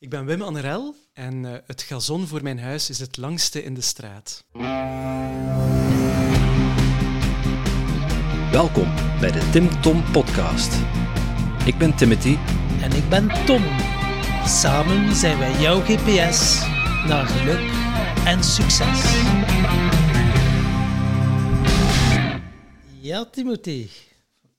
Ik ben Wim Annerel en uh, het gazon voor mijn huis is het langste in de straat. Welkom bij de Tim Tom Podcast. Ik ben Timothy. En ik ben Tom. Samen zijn wij jouw GPS naar geluk en succes. Ja, Timothy.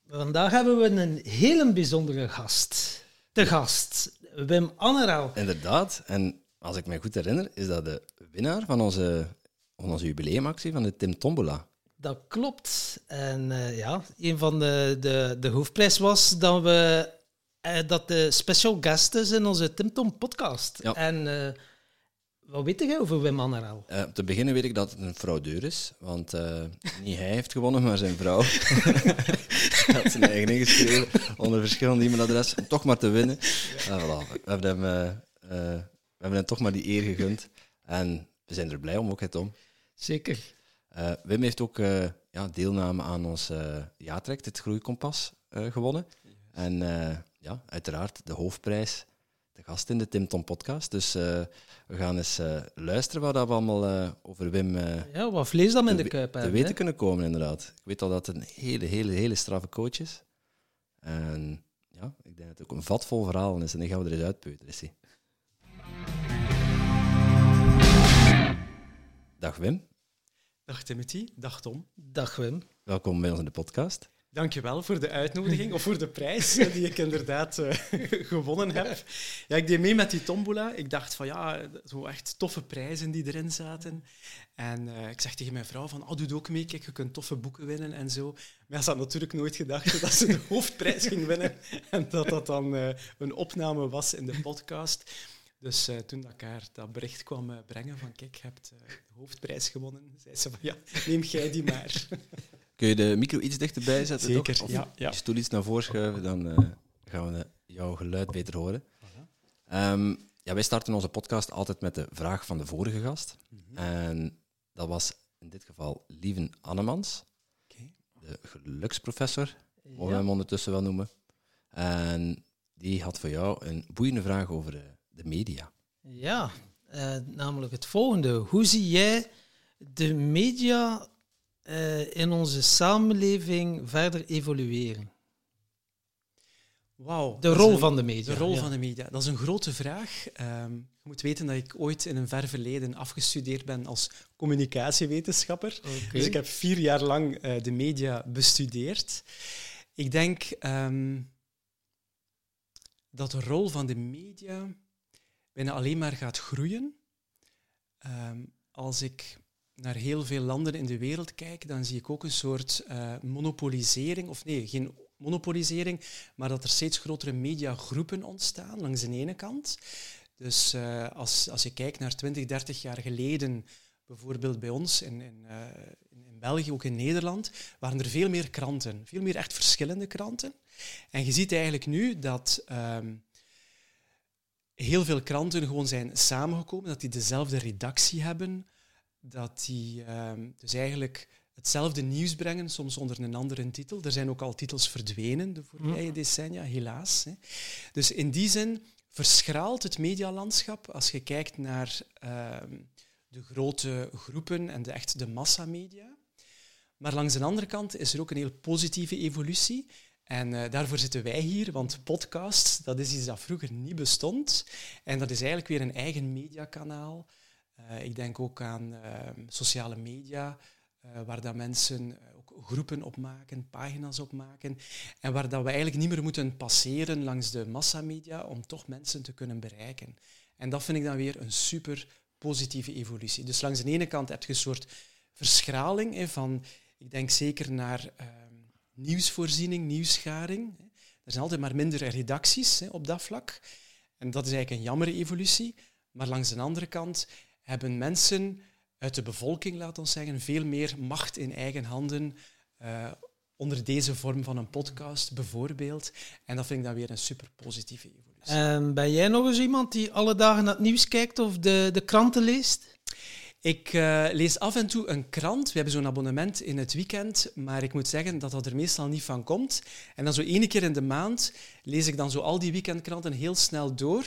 Vandaag hebben we een hele bijzondere gast. De gast, Wim Anneral. Inderdaad. En als ik me goed herinner, is dat de winnaar van onze, van onze jubileumactie van de Tim Tombola. Dat klopt. En uh, ja, een van de, de, de hoofdprijs was dat we uh, dat de special guest is in onze Tim Tom podcast. Ja. En uh, wat weet jij over Wim Anneral? Uh, te beginnen weet ik dat het een fraudeur is, want niet hij heeft gewonnen, maar zijn vrouw. Had zijn eigen ingeschreven onder verschillende e-mailadressen om toch maar te winnen. Voilà. we, hebben hem, we hebben hem toch maar die eer gegund. En we zijn er blij om, ook het om. Zeker. Wim heeft ook ja, deelname aan ons jaartrek, het Groeikompas, gewonnen. En ja, uiteraard de hoofdprijs gast in de Tim Tom podcast. Dus uh, we gaan eens uh, luisteren wat we allemaal uh, over Wim ja, wat vlees dan in de kuip te weten hè? kunnen komen, inderdaad. Ik weet al dat het een hele, hele, hele straffe coach is. En ja, ik denk dat het ook een vatvol verhaal is. En dan gaan we er eens uitpeuteren. Is. Dag Wim. Dag Timothy. Dag Tom. Dag Wim. Welkom bij ons in de podcast. Dankjewel voor de uitnodiging, of voor de prijs die ik inderdaad uh, gewonnen heb. Ja, ik deed mee met die tombola. Ik dacht van ja, zo echt toffe prijzen die erin zaten. En uh, ik zeg tegen mijn vrouw van, oh, doe ook mee, kijk, je kunt toffe boeken winnen en zo. Maar ze had natuurlijk nooit gedacht dat ze de hoofdprijs ging winnen en dat dat dan een opname was in de podcast. Dus toen dat ik haar dat bericht kwam brengen van kijk, je hebt de hoofdprijs gewonnen, zei ze van ja, neem jij die maar. Kun je de micro iets dichterbij zetten? Zeker, toch? Of ja. ja. je stoel iets naar voren schuiven, dan gaan we jouw geluid beter horen. Um, ja, wij starten onze podcast altijd met de vraag van de vorige gast. -hmm. En dat was in dit geval Lieven Annemans, okay. de geluksprofessor, mogen we hem ondertussen wel noemen. En die had voor jou een boeiende vraag over de, de media. Ja, uh, namelijk het volgende. Hoe zie jij de media uh, in onze samenleving verder evolueren? Wauw. De rol een, van de media. De rol ja. van de media. Dat is een grote vraag. Um, je moet weten dat ik ooit in een ver verleden afgestudeerd ben als communicatiewetenschapper. Okay. Dus ik heb vier jaar lang uh, de media bestudeerd. Ik denk um, dat de rol van de media bijna alleen maar gaat groeien. Um, als ik naar heel veel landen in de wereld kijk, dan zie ik ook een soort uh, monopolisering, of nee, geen monopolisering, maar dat er steeds grotere mediagroepen ontstaan langs de ene kant. Dus uh, als, als je kijkt naar 20, 30 jaar geleden, bijvoorbeeld bij ons in, in, uh, in België, ook in Nederland, waren er veel meer kranten, veel meer echt verschillende kranten. En je ziet eigenlijk nu dat um, heel veel kranten gewoon zijn samengekomen, dat die dezelfde redactie hebben, dat die um, dus eigenlijk hetzelfde nieuws brengen, soms onder een andere titel. Er zijn ook al titels verdwenen de voorbije mm. decennia, helaas. Hè. Dus in die zin verschraalt het medialandschap als je kijkt naar um, de grote groepen en de, echt de massamedia. Maar langs de andere kant is er ook een heel positieve evolutie. En uh, daarvoor zitten wij hier, want podcasts, dat is iets dat vroeger niet bestond. En dat is eigenlijk weer een eigen mediakanaal. Uh, ik denk ook aan uh, sociale media, waar dat mensen ook groepen opmaken, pagina's opmaken. En waar dat we eigenlijk niet meer moeten passeren langs de massamedia om toch mensen te kunnen bereiken. En dat vind ik dan weer een super positive evolutie. Dus langs de ene kant heb je een soort verschraling hè, van, ik denk zeker naar nieuwsvoorziening, nieuwsgaring. Er zijn altijd maar minder redacties hè, op dat vlak. En dat is eigenlijk een jammere evolutie. Maar langs de andere kant hebben mensen uit de bevolking, laat ons zeggen, veel meer macht in eigen handen. Uh, onder deze vorm van een podcast bijvoorbeeld. En dat vind ik dan weer een super positieve evolutie. En ben jij nog eens iemand die alle dagen naar het nieuws kijkt of de, de kranten leest? Ik uh, lees af en toe een krant. We hebben zo'n abonnement in het weekend, maar ik moet zeggen dat dat er meestal niet van komt. En dan zo ene keer in de maand lees ik dan zo al die weekendkranten heel snel door.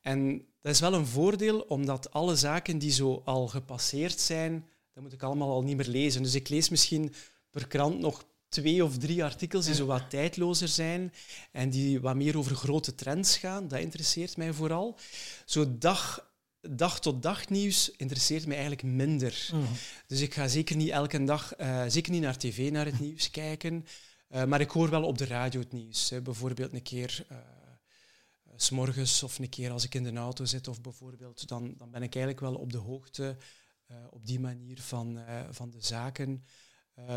En dat is wel een voordeel, omdat alle zaken die zo al gepasseerd zijn, dat moet ik allemaal al niet meer lezen. Dus ik lees misschien per krant nog twee of drie artikels die zo wat tijdlozer zijn en die wat meer over grote trends gaan. Dat interesseert mij vooral. Zo dag, dag tot dag nieuws interesseert mij eigenlijk minder. Mhm. Dus ik ga zeker niet elke dag, eh, zeker niet naar tv, naar het nieuws kijken. Uh, maar ik hoor wel op de radio het nieuws. Hè. Bijvoorbeeld een keer uh, s morgens of een keer als ik in de auto zit, of bijvoorbeeld, dan, dan ben ik eigenlijk wel op de hoogte uh, op die manier van, van de zaken.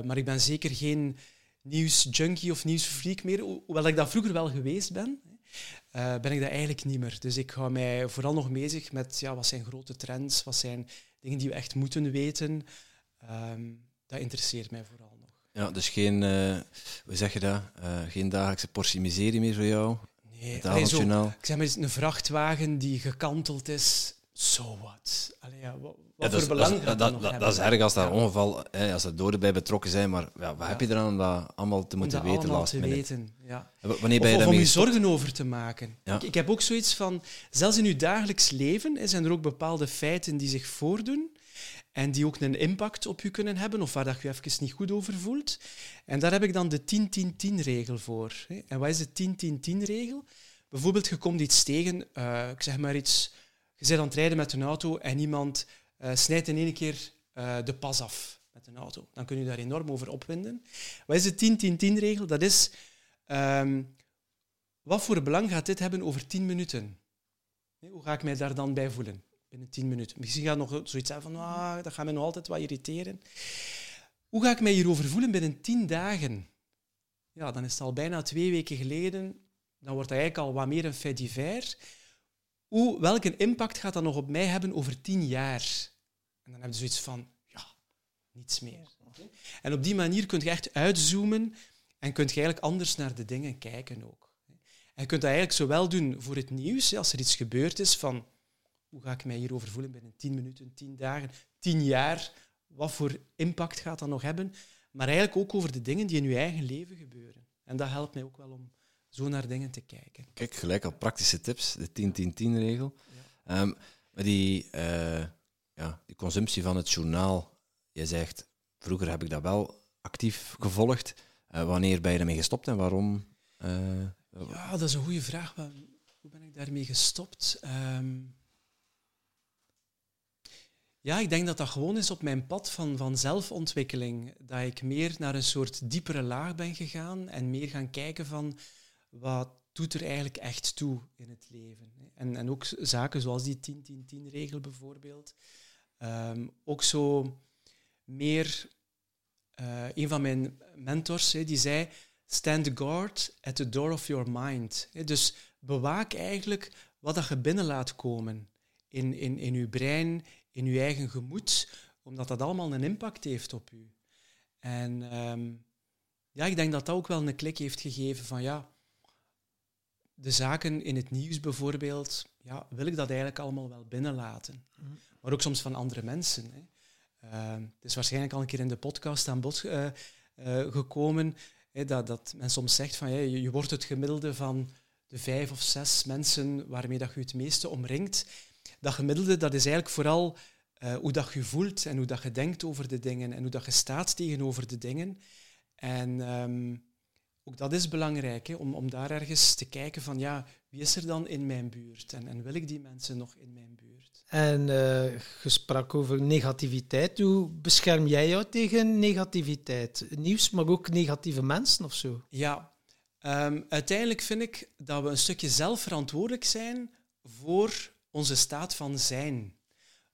maar ik ben zeker geen nieuwsjunkie of nieuwsfreak meer, hoewel ik dat vroeger wel geweest ben. ben ik dat eigenlijk niet meer. Dus ik hou mij vooral nog bezig met ja, wat zijn grote trends, wat zijn dingen die we echt moeten weten. Um, dat interesseert mij vooral. Ja, dus geen, hoe zeg je dat? Geen dagelijkse portie miserie meer voor jou? Nee, het allee, zo, ik zeg maar eens, een vrachtwagen die gekanteld is, so what? Allee, ja, wat, wat voor belang dat, dat, dat, dat, is erg als daar ja. ongeval, hè, als er doden bij betrokken zijn, maar ja, wat heb je eraan om dat allemaal te moeten weten? Allemaal te weten, ja. Wanneer ben je of, of om je zorgen over te maken. Ik, ik, heb ook zoiets van, zelfs in je dagelijks leven hè, zijn er ook bepaalde feiten die zich voordoen en die ook een impact op je kunnen hebben, of waar dat je even niet goed over voelt. En daar heb ik dan de 10-10-10-regel voor. En wat is de 10-10-10-regel? Bijvoorbeeld, je komt iets tegen, uh, ik zeg maar iets, je bent aan het rijden met een auto en iemand uh, snijdt in één keer uh, de pas af met een auto. Dan kun je daar enorm over opwinden. Wat is de 10-10-10-regel? Dat is, um, wat voor belang gaat dit hebben over 10 minuten? Hoe ga ik mij daar dan bij voelen? Binnen tien minuten. Misschien gaat nog zoiets zijn van, ah, dat gaat me nog altijd wat irriteren. Hoe ga ik mij hierover voelen binnen tien dagen? Ja, dan is het al bijna twee weken geleden. Dan wordt dat eigenlijk al wat meer een fait divers. Hoe, welke impact gaat dat nog op mij hebben over tien jaar? En dan heb je zoiets van, ja, niets meer. En op die manier kun je echt uitzoomen en kun je eigenlijk anders naar de dingen kijken ook. En je kunt dat eigenlijk zowel doen voor het nieuws, als er iets gebeurd is van hoe ga ik mij hierover voelen binnen 10 minuten, 10 dagen, 10 jaar? Wat voor impact gaat dat nog hebben? Maar eigenlijk ook over de dingen die in je eigen leven gebeuren. En dat helpt mij ook wel om zo naar dingen te kijken. Kijk, gelijk al praktische tips, de 10-10-10-regel. Ja. Um, maar die, uh, ja, die consumptie van het journaal, je zegt, vroeger heb ik dat wel actief gevolgd. Uh, wanneer ben je ermee gestopt en waarom? Uh, ja, dat is een goede vraag. Hoe ben ik daarmee gestopt? Um, ja, ik denk dat dat gewoon is op mijn pad van, van zelfontwikkeling. Dat ik meer naar een soort diepere laag ben gegaan en meer gaan kijken van wat doet er eigenlijk echt toe in het leven. En, en ook zaken zoals die 10-10-10-regel bijvoorbeeld. Um, ook zo meer... Uh, een van mijn mentors die zei, stand guard at the door of your mind. Dus bewaak eigenlijk wat dat je binnen laat komen in, in, in je brein, in je eigen gemoed, omdat dat allemaal een impact heeft op u. En um, ja, ik denk dat dat ook wel een klik heeft gegeven van ja, de zaken in het nieuws bijvoorbeeld, ja, wil ik dat eigenlijk allemaal wel binnenlaten. Mm. Maar ook soms van andere mensen. Hè. Uh, het is waarschijnlijk al een keer in de podcast aan bod uh, uh, gekomen hè, dat, dat men soms zegt van ja, je, je wordt het gemiddelde van de vijf of zes mensen waarmee dat je het meeste omringt dat gemiddelde, dat is eigenlijk vooral uh, hoe dat je voelt en hoe dat je denkt over de dingen en hoe dat je staat tegenover de dingen. En um, ook dat is belangrijk, hè, om, om daar ergens te kijken van, ja, wie is er dan in mijn buurt en, en wil ik die mensen nog in mijn buurt? En uh, je sprak over negativiteit. Hoe bescherm jij jou tegen negativiteit? Nieuws, maar ook negatieve mensen of zo? Ja, um, uiteindelijk vind ik dat we een stukje zelf verantwoordelijk zijn voor onze staat van zijn,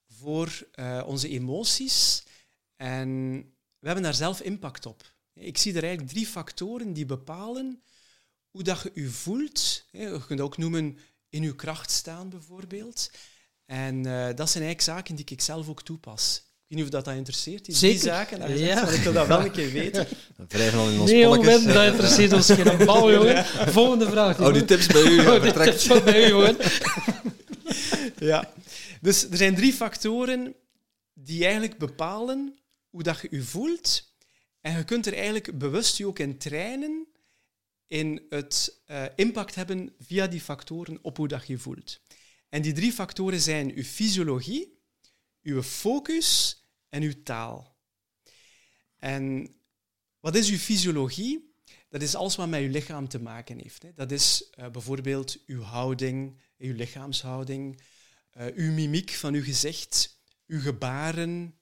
voor uh, onze emoties. En we hebben daar zelf impact op. Ik zie er eigenlijk drie factoren die bepalen hoe dat je je voelt. Je kunt ook noemen in je kracht staan bijvoorbeeld. En uh, dat zijn eigenlijk zaken die ik zelf ook toepas. Ik weet niet of dat, dat interesseert, die Zeker. zaken. Ja. ik wil dat wel een keer weten. Wrijven al in ons Nee, polletjes. jongen, dat interesseert ons geen bal, jongen. Volgende vraag. Oh, die tips bij u. Die vertrekt. tips van bij u, jongen. ja. Dus er zijn drie factoren die eigenlijk bepalen hoe dat je je voelt. En je kunt er eigenlijk bewust je ook in trainen in het uh, impact hebben via die factoren op hoe dat je je voelt. En die drie factoren zijn uw fysiologie, uw focus en uw taal. En wat is uw fysiologie? Dat is alles wat met uw lichaam te maken heeft. Dat is uh, bijvoorbeeld uw houding, uw lichaamshouding, uh, uw mimiek van uw gezicht, uw gebaren,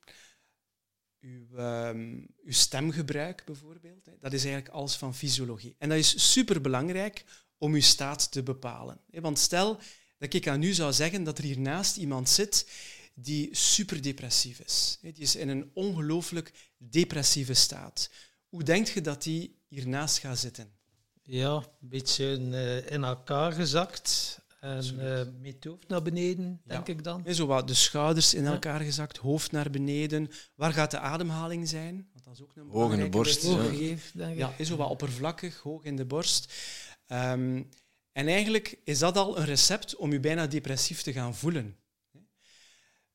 uw, um, uw stemgebruik bijvoorbeeld. Hè. Dat is eigenlijk alles van fysiologie. En dat is superbelangrijk om uw staat te bepalen. Want stel dat ik aan u zou zeggen dat er hiernaast iemand zit die super depressief is. Die is in een ongelooflijk depressieve staat. Hoe denkt je dat die hiernaast gaat zitten? Ja, een beetje uh, in elkaar gezakt. En uh, met het hoofd naar beneden, denk ik dan. zo wat de schouders in elkaar gezakt, hoofd naar beneden. Waar gaat de ademhaling zijn? Want dat is ook een hoog in de borst. Ja, geeft, denk ik. ja is zo wat oppervlakkig, hoog in de borst. Um, en eigenlijk is dat al een recept om je bijna depressief te gaan voelen.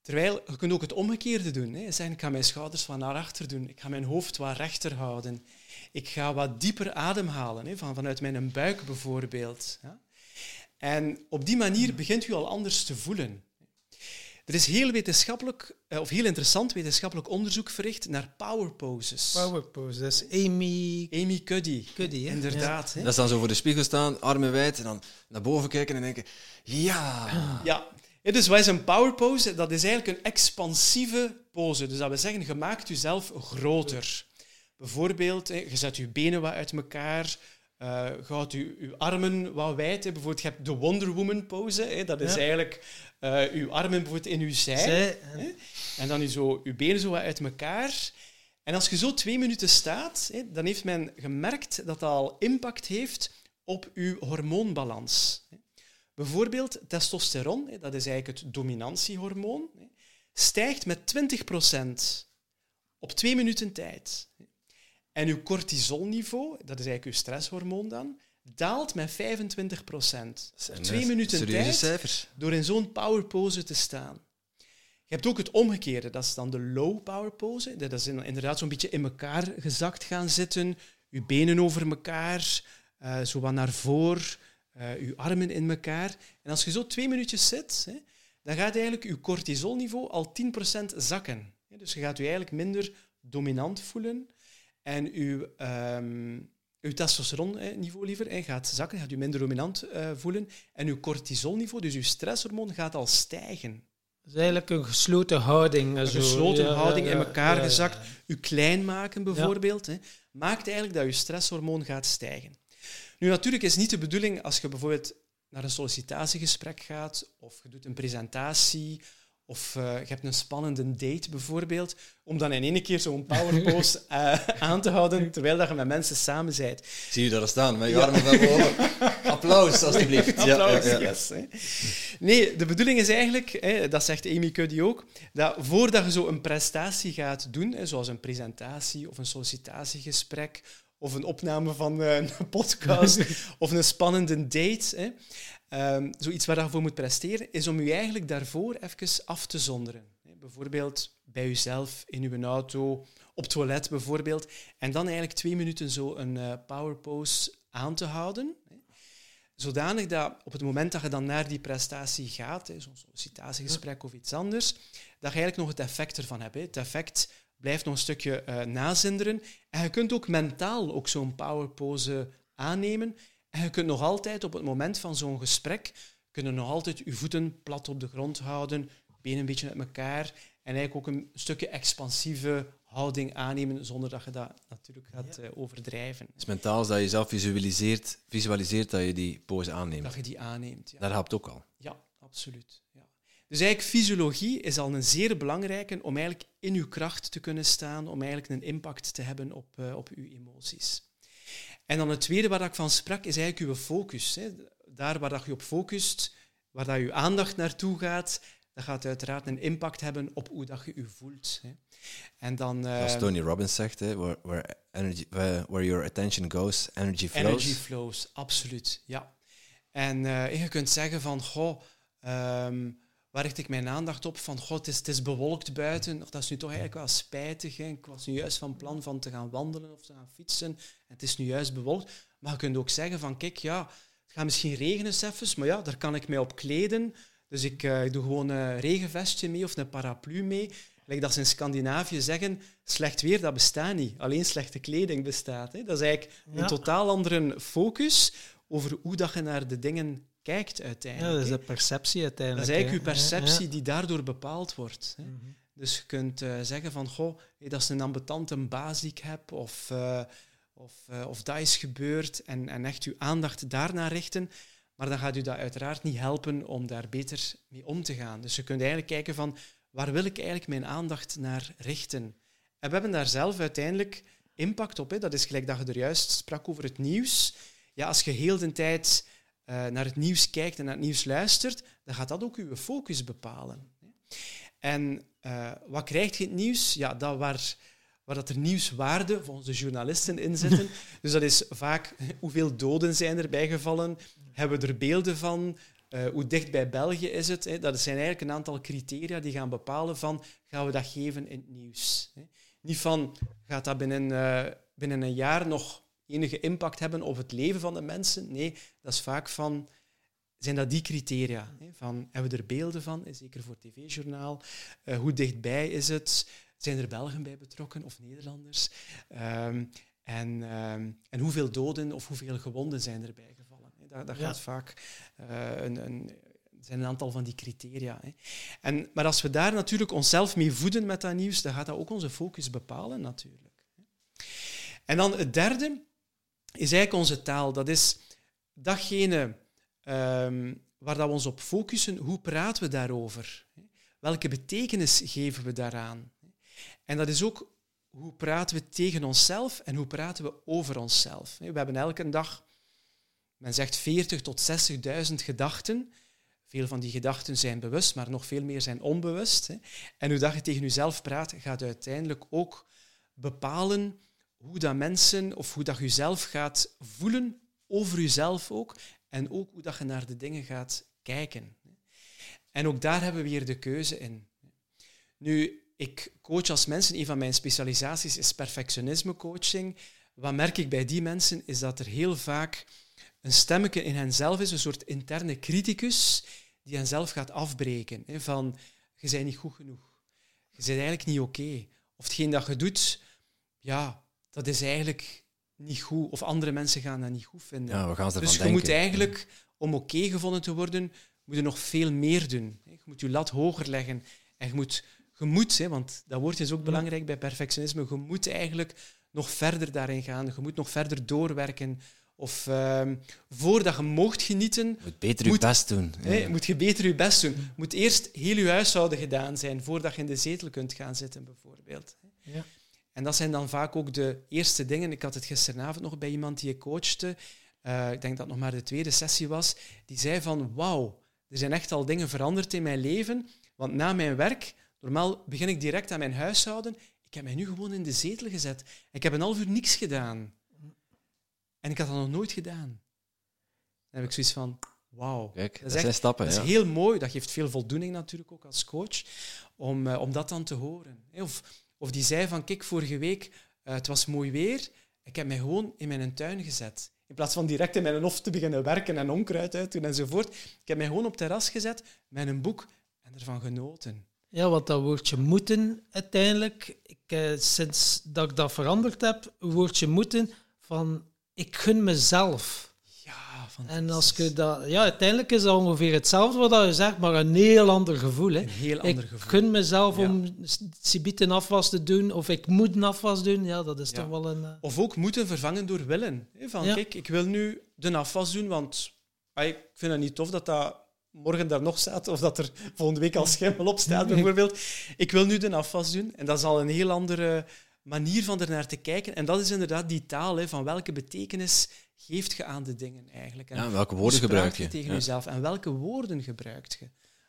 Terwijl je kunt ook het omgekeerde doen. Hè. Zeggen, ik ga mijn schouders van naar achter doen. Ik ga mijn hoofd wat rechter houden. Ik ga wat dieper ademhalen, hè, van, vanuit mijn buik bijvoorbeeld. Ja. En op die manier begint u al anders te voelen. Er is heel wetenschappelijk, eh, of heel interessant wetenschappelijk onderzoek verricht naar power poses. Power poses, Amy... Amy Cuddy. Cuddy, Inderdaad. Dat is dan zo voor de spiegel staan, armen wijd, en dan naar boven kijken en denken, ja... Ja, dus wat is een power pose? Dat is eigenlijk een expansieve pose. Dus dat wil zeggen, je maakt jezelf groter. Bijvoorbeeld, je zet je benen wat uit elkaar, uh, je houdt je, je armen wat wijd. Bijvoorbeeld, je hebt de Wonder Woman pose. Dat is eigenlijk uh, je armen bijvoorbeeld in je zij. zij en dan je, zo, je benen zo wat uit elkaar. En als je zo twee minuten staat, dan heeft men gemerkt dat dat al impact heeft op je hormoonbalans. Bijvoorbeeld testosteron, dat is eigenlijk het dominantiehormoon, stijgt met 20% op twee minuten tijd. En uw cortisolniveau, dat is eigenlijk uw stresshormoon dan, daalt met 25 procent. Twee minuten tijd cijfers. door in zo'n power pose te staan. Je hebt ook het omgekeerde, dat is dan de low power pose. Dat is inderdaad zo'n beetje in elkaar gezakt gaan zitten, je benen over elkaar, uh, zo wat naar voren, uh, je armen in elkaar. En als je zo twee minuutjes zit, hè, dan gaat eigenlijk je cortisolniveau al 10% zakken. Dus je gaat je eigenlijk minder dominant voelen. En uw, um, uw testosteronniveau liever gaat zakken, gaat u minder dominant uh, voelen. En uw cortisolniveau, dus uw stresshormoon, gaat al stijgen. Dat is eigenlijk een gesloten houding. Een zo. gesloten houding, in elkaar gezakt. U klein maken bijvoorbeeld, hè, maakt eigenlijk dat je stresshormoon gaat stijgen. Nu, natuurlijk is niet de bedoeling als je bijvoorbeeld naar een sollicitatiegesprek gaat of je doet een presentatie of uh, je hebt een spannende date bijvoorbeeld, om dan in één keer zo'n powerpost uh, aan te houden terwijl dat je met mensen samen bent. Zie je daar staan, met je ja. armen van boven. Applaus, alstublieft. Applaus, ja, ja, yes. Hè. Nee, de bedoeling is eigenlijk, hè, dat zegt Amy Cuddy ook, dat voordat je zo een prestatie gaat doen, hè, zoals een presentatie of een sollicitatiegesprek of een opname van uh, een podcast of een spannende date, hè, Um, zoiets waar je voor moet presteren, is om je eigenlijk daarvoor even af te zonderen. Bijvoorbeeld bij jezelf, in je auto, op toilet bijvoorbeeld. En dan eigenlijk twee minuten zo een uh, power pose aan te houden. Zodanig dat op het moment dat je dan naar die prestatie gaat, zo'n sollicitatiegesprek of iets anders, dat je eigenlijk nog het effect ervan hebt. Het effect blijft nog een stukje uh, nazinderen. En je kunt ook mentaal ook zo'n power pose aannemen. En je kunt nog altijd op het moment van zo'n gesprek, kunnen nog altijd je voeten plat op de grond houden, benen een beetje uit elkaar en eigenlijk ook een stukje expansieve houding aannemen zonder dat je dat natuurlijk gaat uh, overdrijven. Het is mentaal dat je zelf visualiseert, visualiseert dat je die pose aanneemt. Dat je die aanneemt, ja. Dat helpt ook al. Ja, absoluut. Ja. Dus eigenlijk fysiologie is al een zeer belangrijke om eigenlijk in uw kracht te kunnen staan, om eigenlijk een impact te hebben op, uh, op uw emoties. En dan het tweede waar ik van sprak, is eigenlijk uw focus. Hè. Daar waar dat je op focust, waar dat je aandacht naartoe gaat, dat gaat uiteraard een impact hebben op hoe dat je je voelt. Hè. En dan, Zoals ehm, Tony Robbins zegt, hè, where, where, energy, where, your attention goes, energy flows. Energy flows, absoluut, ja. En uh, je kunt zeggen van, goh, um, waar richt ik mijn aandacht op? Van, god, het is, het is bewolkt buiten. Dat is nu toch eigenlijk wel spijtig. Hè? Ik was nu juist van plan van te gaan wandelen of te gaan fietsen. En het is nu juist bewolkt. Maar je kunt ook zeggen van, kijk, ja, het gaat misschien regenen even, maar ja, daar kan ik mij op kleden. Dus ik, uh, ik doe gewoon een regenvestje mee of een paraplu mee. Like dat ze in Scandinavië zeggen, slecht weer, dat bestaat niet. Alleen slechte kleding bestaat. Hè. Dat is eigenlijk een totaal andere focus over hoe dat je naar de dingen kijkt uiteindelijk. Ja, dat is de perceptie uiteindelijk. Dat is eigenlijk je perceptie die daardoor bepaald wordt. Hè. Mhm. Dus je kunt uh, zeggen van, goh, dat is een ambetante baas die ik heb, of, uh, of, uh, of dat is gebeurd, en, en echt je aandacht daarnaar richten. Maar dan gaat u dat uiteraard niet helpen om daar beter mee om te gaan. Dus je kunt eigenlijk kijken van, waar wil ik eigenlijk mijn aandacht naar richten? En we hebben daar zelf uiteindelijk impact op. Hè. Dat is gelijk dat je er juist sprak over het nieuws. Ja, als je heel de tijd naar het nieuws kijkt en naar het nieuws luistert, dan gaat dat ook je focus bepalen. En uh, wat krijgt je het nieuws? Ja, dat waar, waar dat er nieuwswaarde volgens de journalisten in zitten. dus dat is vaak hoeveel doden zijn er bijgevallen, hebben we er beelden van, uh, hoe dicht bij België is het? Hè? Dat zijn eigenlijk een aantal criteria die gaan bepalen van gaan we dat geven in het nieuws. Hè? Niet van gaat dat binnen, uh, binnen een jaar nog enige impact hebben op het leven van de mensen. Nee, dat is vaak van zijn dat die criteria. Hè? Van, hebben we er beelden van, zeker voor tv-journaal? Uh, hoe dichtbij is het? Zijn er Belgen bij betrokken of Nederlanders? Um, en, um, en hoeveel doden of hoeveel gewonden zijn erbij dat, dat gaat vaak uh, een, een, zijn een aantal van die criteria. Hè. En, maar als we daar natuurlijk onszelf mee voeden met dat nieuws, dan gaat dat ook onze focus bepalen natuurlijk. En dan het derde is eigenlijk onze taal. Dat is datgene um, waar dat we ons op focussen. Hoe praten we daarover? Welke betekenis geven we daaraan? En dat is ook hoe praten we tegen onszelf en hoe praten we over onszelf. We hebben elke dag men zegt 40 tot 60.000 gedachten. Veel van die gedachten zijn bewust, maar nog veel meer zijn onbewust. En hoe je tegen jezelf praat, gaat uiteindelijk ook bepalen hoe dat mensen of hoe dat je zelf gaat voelen over jezelf ook. En ook hoe dat je naar de dingen gaat kijken. En ook daar hebben we weer de keuze in. Nu, ik coach als mensen, een van mijn specialisaties is perfectionisme coaching. Wat merk ik bij die mensen, is dat er heel vaak een stemmetje in henzelf is, een soort interne criticus die henzelf gaat afbreken. Van, je bent niet goed genoeg. Je bent eigenlijk niet oké. Of hetgeen dat je doet, ja, dat is eigenlijk niet goed. Of andere mensen gaan dat niet goed vinden. Ja, we gaan dus je moet eigenlijk, om oké gevonden te worden, moet je nog veel meer doen. Je moet je lat hoger leggen. En je moet, je moet hè, want dat woord is ook belangrijk bij perfectionisme, je moet eigenlijk nog verder daarin gaan. Je moet nog verder doorwerken of uh, voordat je mocht genieten... Moet beter je best doen. Ja. moet je beter je best doen. Moet eerst heel je huishouden gedaan zijn voordat je in de zetel kunt gaan zitten, bijvoorbeeld. Ja. En dat zijn dan vaak ook de eerste dingen. Ik had het gisteravond nog bij iemand die ik coachte. Uh, ik denk dat het nog maar de tweede sessie was. Die zei van, wauw, er zijn echt al dingen veranderd in mijn leven. Want na mijn werk, normaal begin ik direct aan mijn huishouden. Ik heb mij nu gewoon in de zetel gezet. Ik heb een half uur niks gedaan. En ik had dat nog nooit gedaan. Dan heb ik zoiets van, wauw. Kijk, dat, zijn stappen. Dat is heel mooi. Dat geeft veel voldoening natuurlijk ook als coach, om, uh, om dat dan te horen. Of, of die zei van, kijk, vorige week, uh, het was mooi weer, ik heb mij gewoon in mijn tuin gezet. In plaats van direct in mijn hof te beginnen werken en onkruid uit doen enzovoort. Ik heb mij gewoon op terras gezet met een boek en ervan genoten. Ja, wat dat woordje moeten uiteindelijk, ik, uh, sinds dat ik dat veranderd heb, woordje moeten van ik gun mezelf. Ja, en als je dat, ja, uiteindelijk is dat ongeveer hetzelfde wat je zegt, maar een heel ander gevoel. Hè. Een heel ander ik gevoel. gun mezelf om Sibiet een afwas te doen, of ik moet een afwas doen. Ja, dat is toch wel een. Uh... Of ook moeten vervangen door willen. Van kijk, ik wil nu de afwas doen, want ik vind het niet tof dat dat morgen daar nog staat, of dat er volgende week al schimmel op staat, bijvoorbeeld. Ik wil nu de afwas doen. En dat is al een heel andere manier van ernaar te kijken. En dat is inderdaad die taal, hè, van welke betekenis geeft je aan de dingen eigenlijk. En ja, welke woorden gebruik je? tegen jezelf en welke woorden gebruikt je?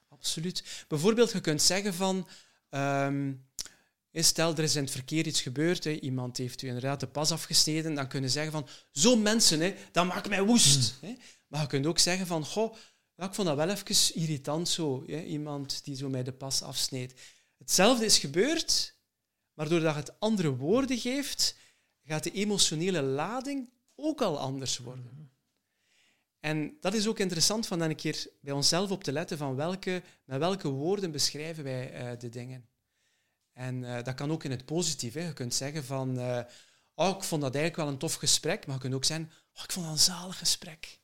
Absoluut. Bijvoorbeeld, je kunt zeggen van... Um, Stel, er is in het verkeer iets gebeurd, hè. iemand heeft u inderdaad de pas afgesneden, dan kunnen zeggen van, zo mensen, hè, dat maakt mij woest. Hmm. Hè. Maar je kunt ook zeggen van, goh, ik vond dat wel even irritant zo, hè. iemand die zo mij de pas afsneed. Hetzelfde is gebeurd, maar doordat het andere woorden geeft, gaat de emotionele lading ook al anders worden. En dat is ook interessant van dan een keer bij onszelf op te letten van welke, met welke woorden beschrijven wij uh, de dingen. En uh, dat kan ook in het positieve. Je kunt zeggen van, uh, oh, ik vond dat eigenlijk wel een tof gesprek, maar je kunt ook zeggen, oh, ik vond dat een zalig gesprek.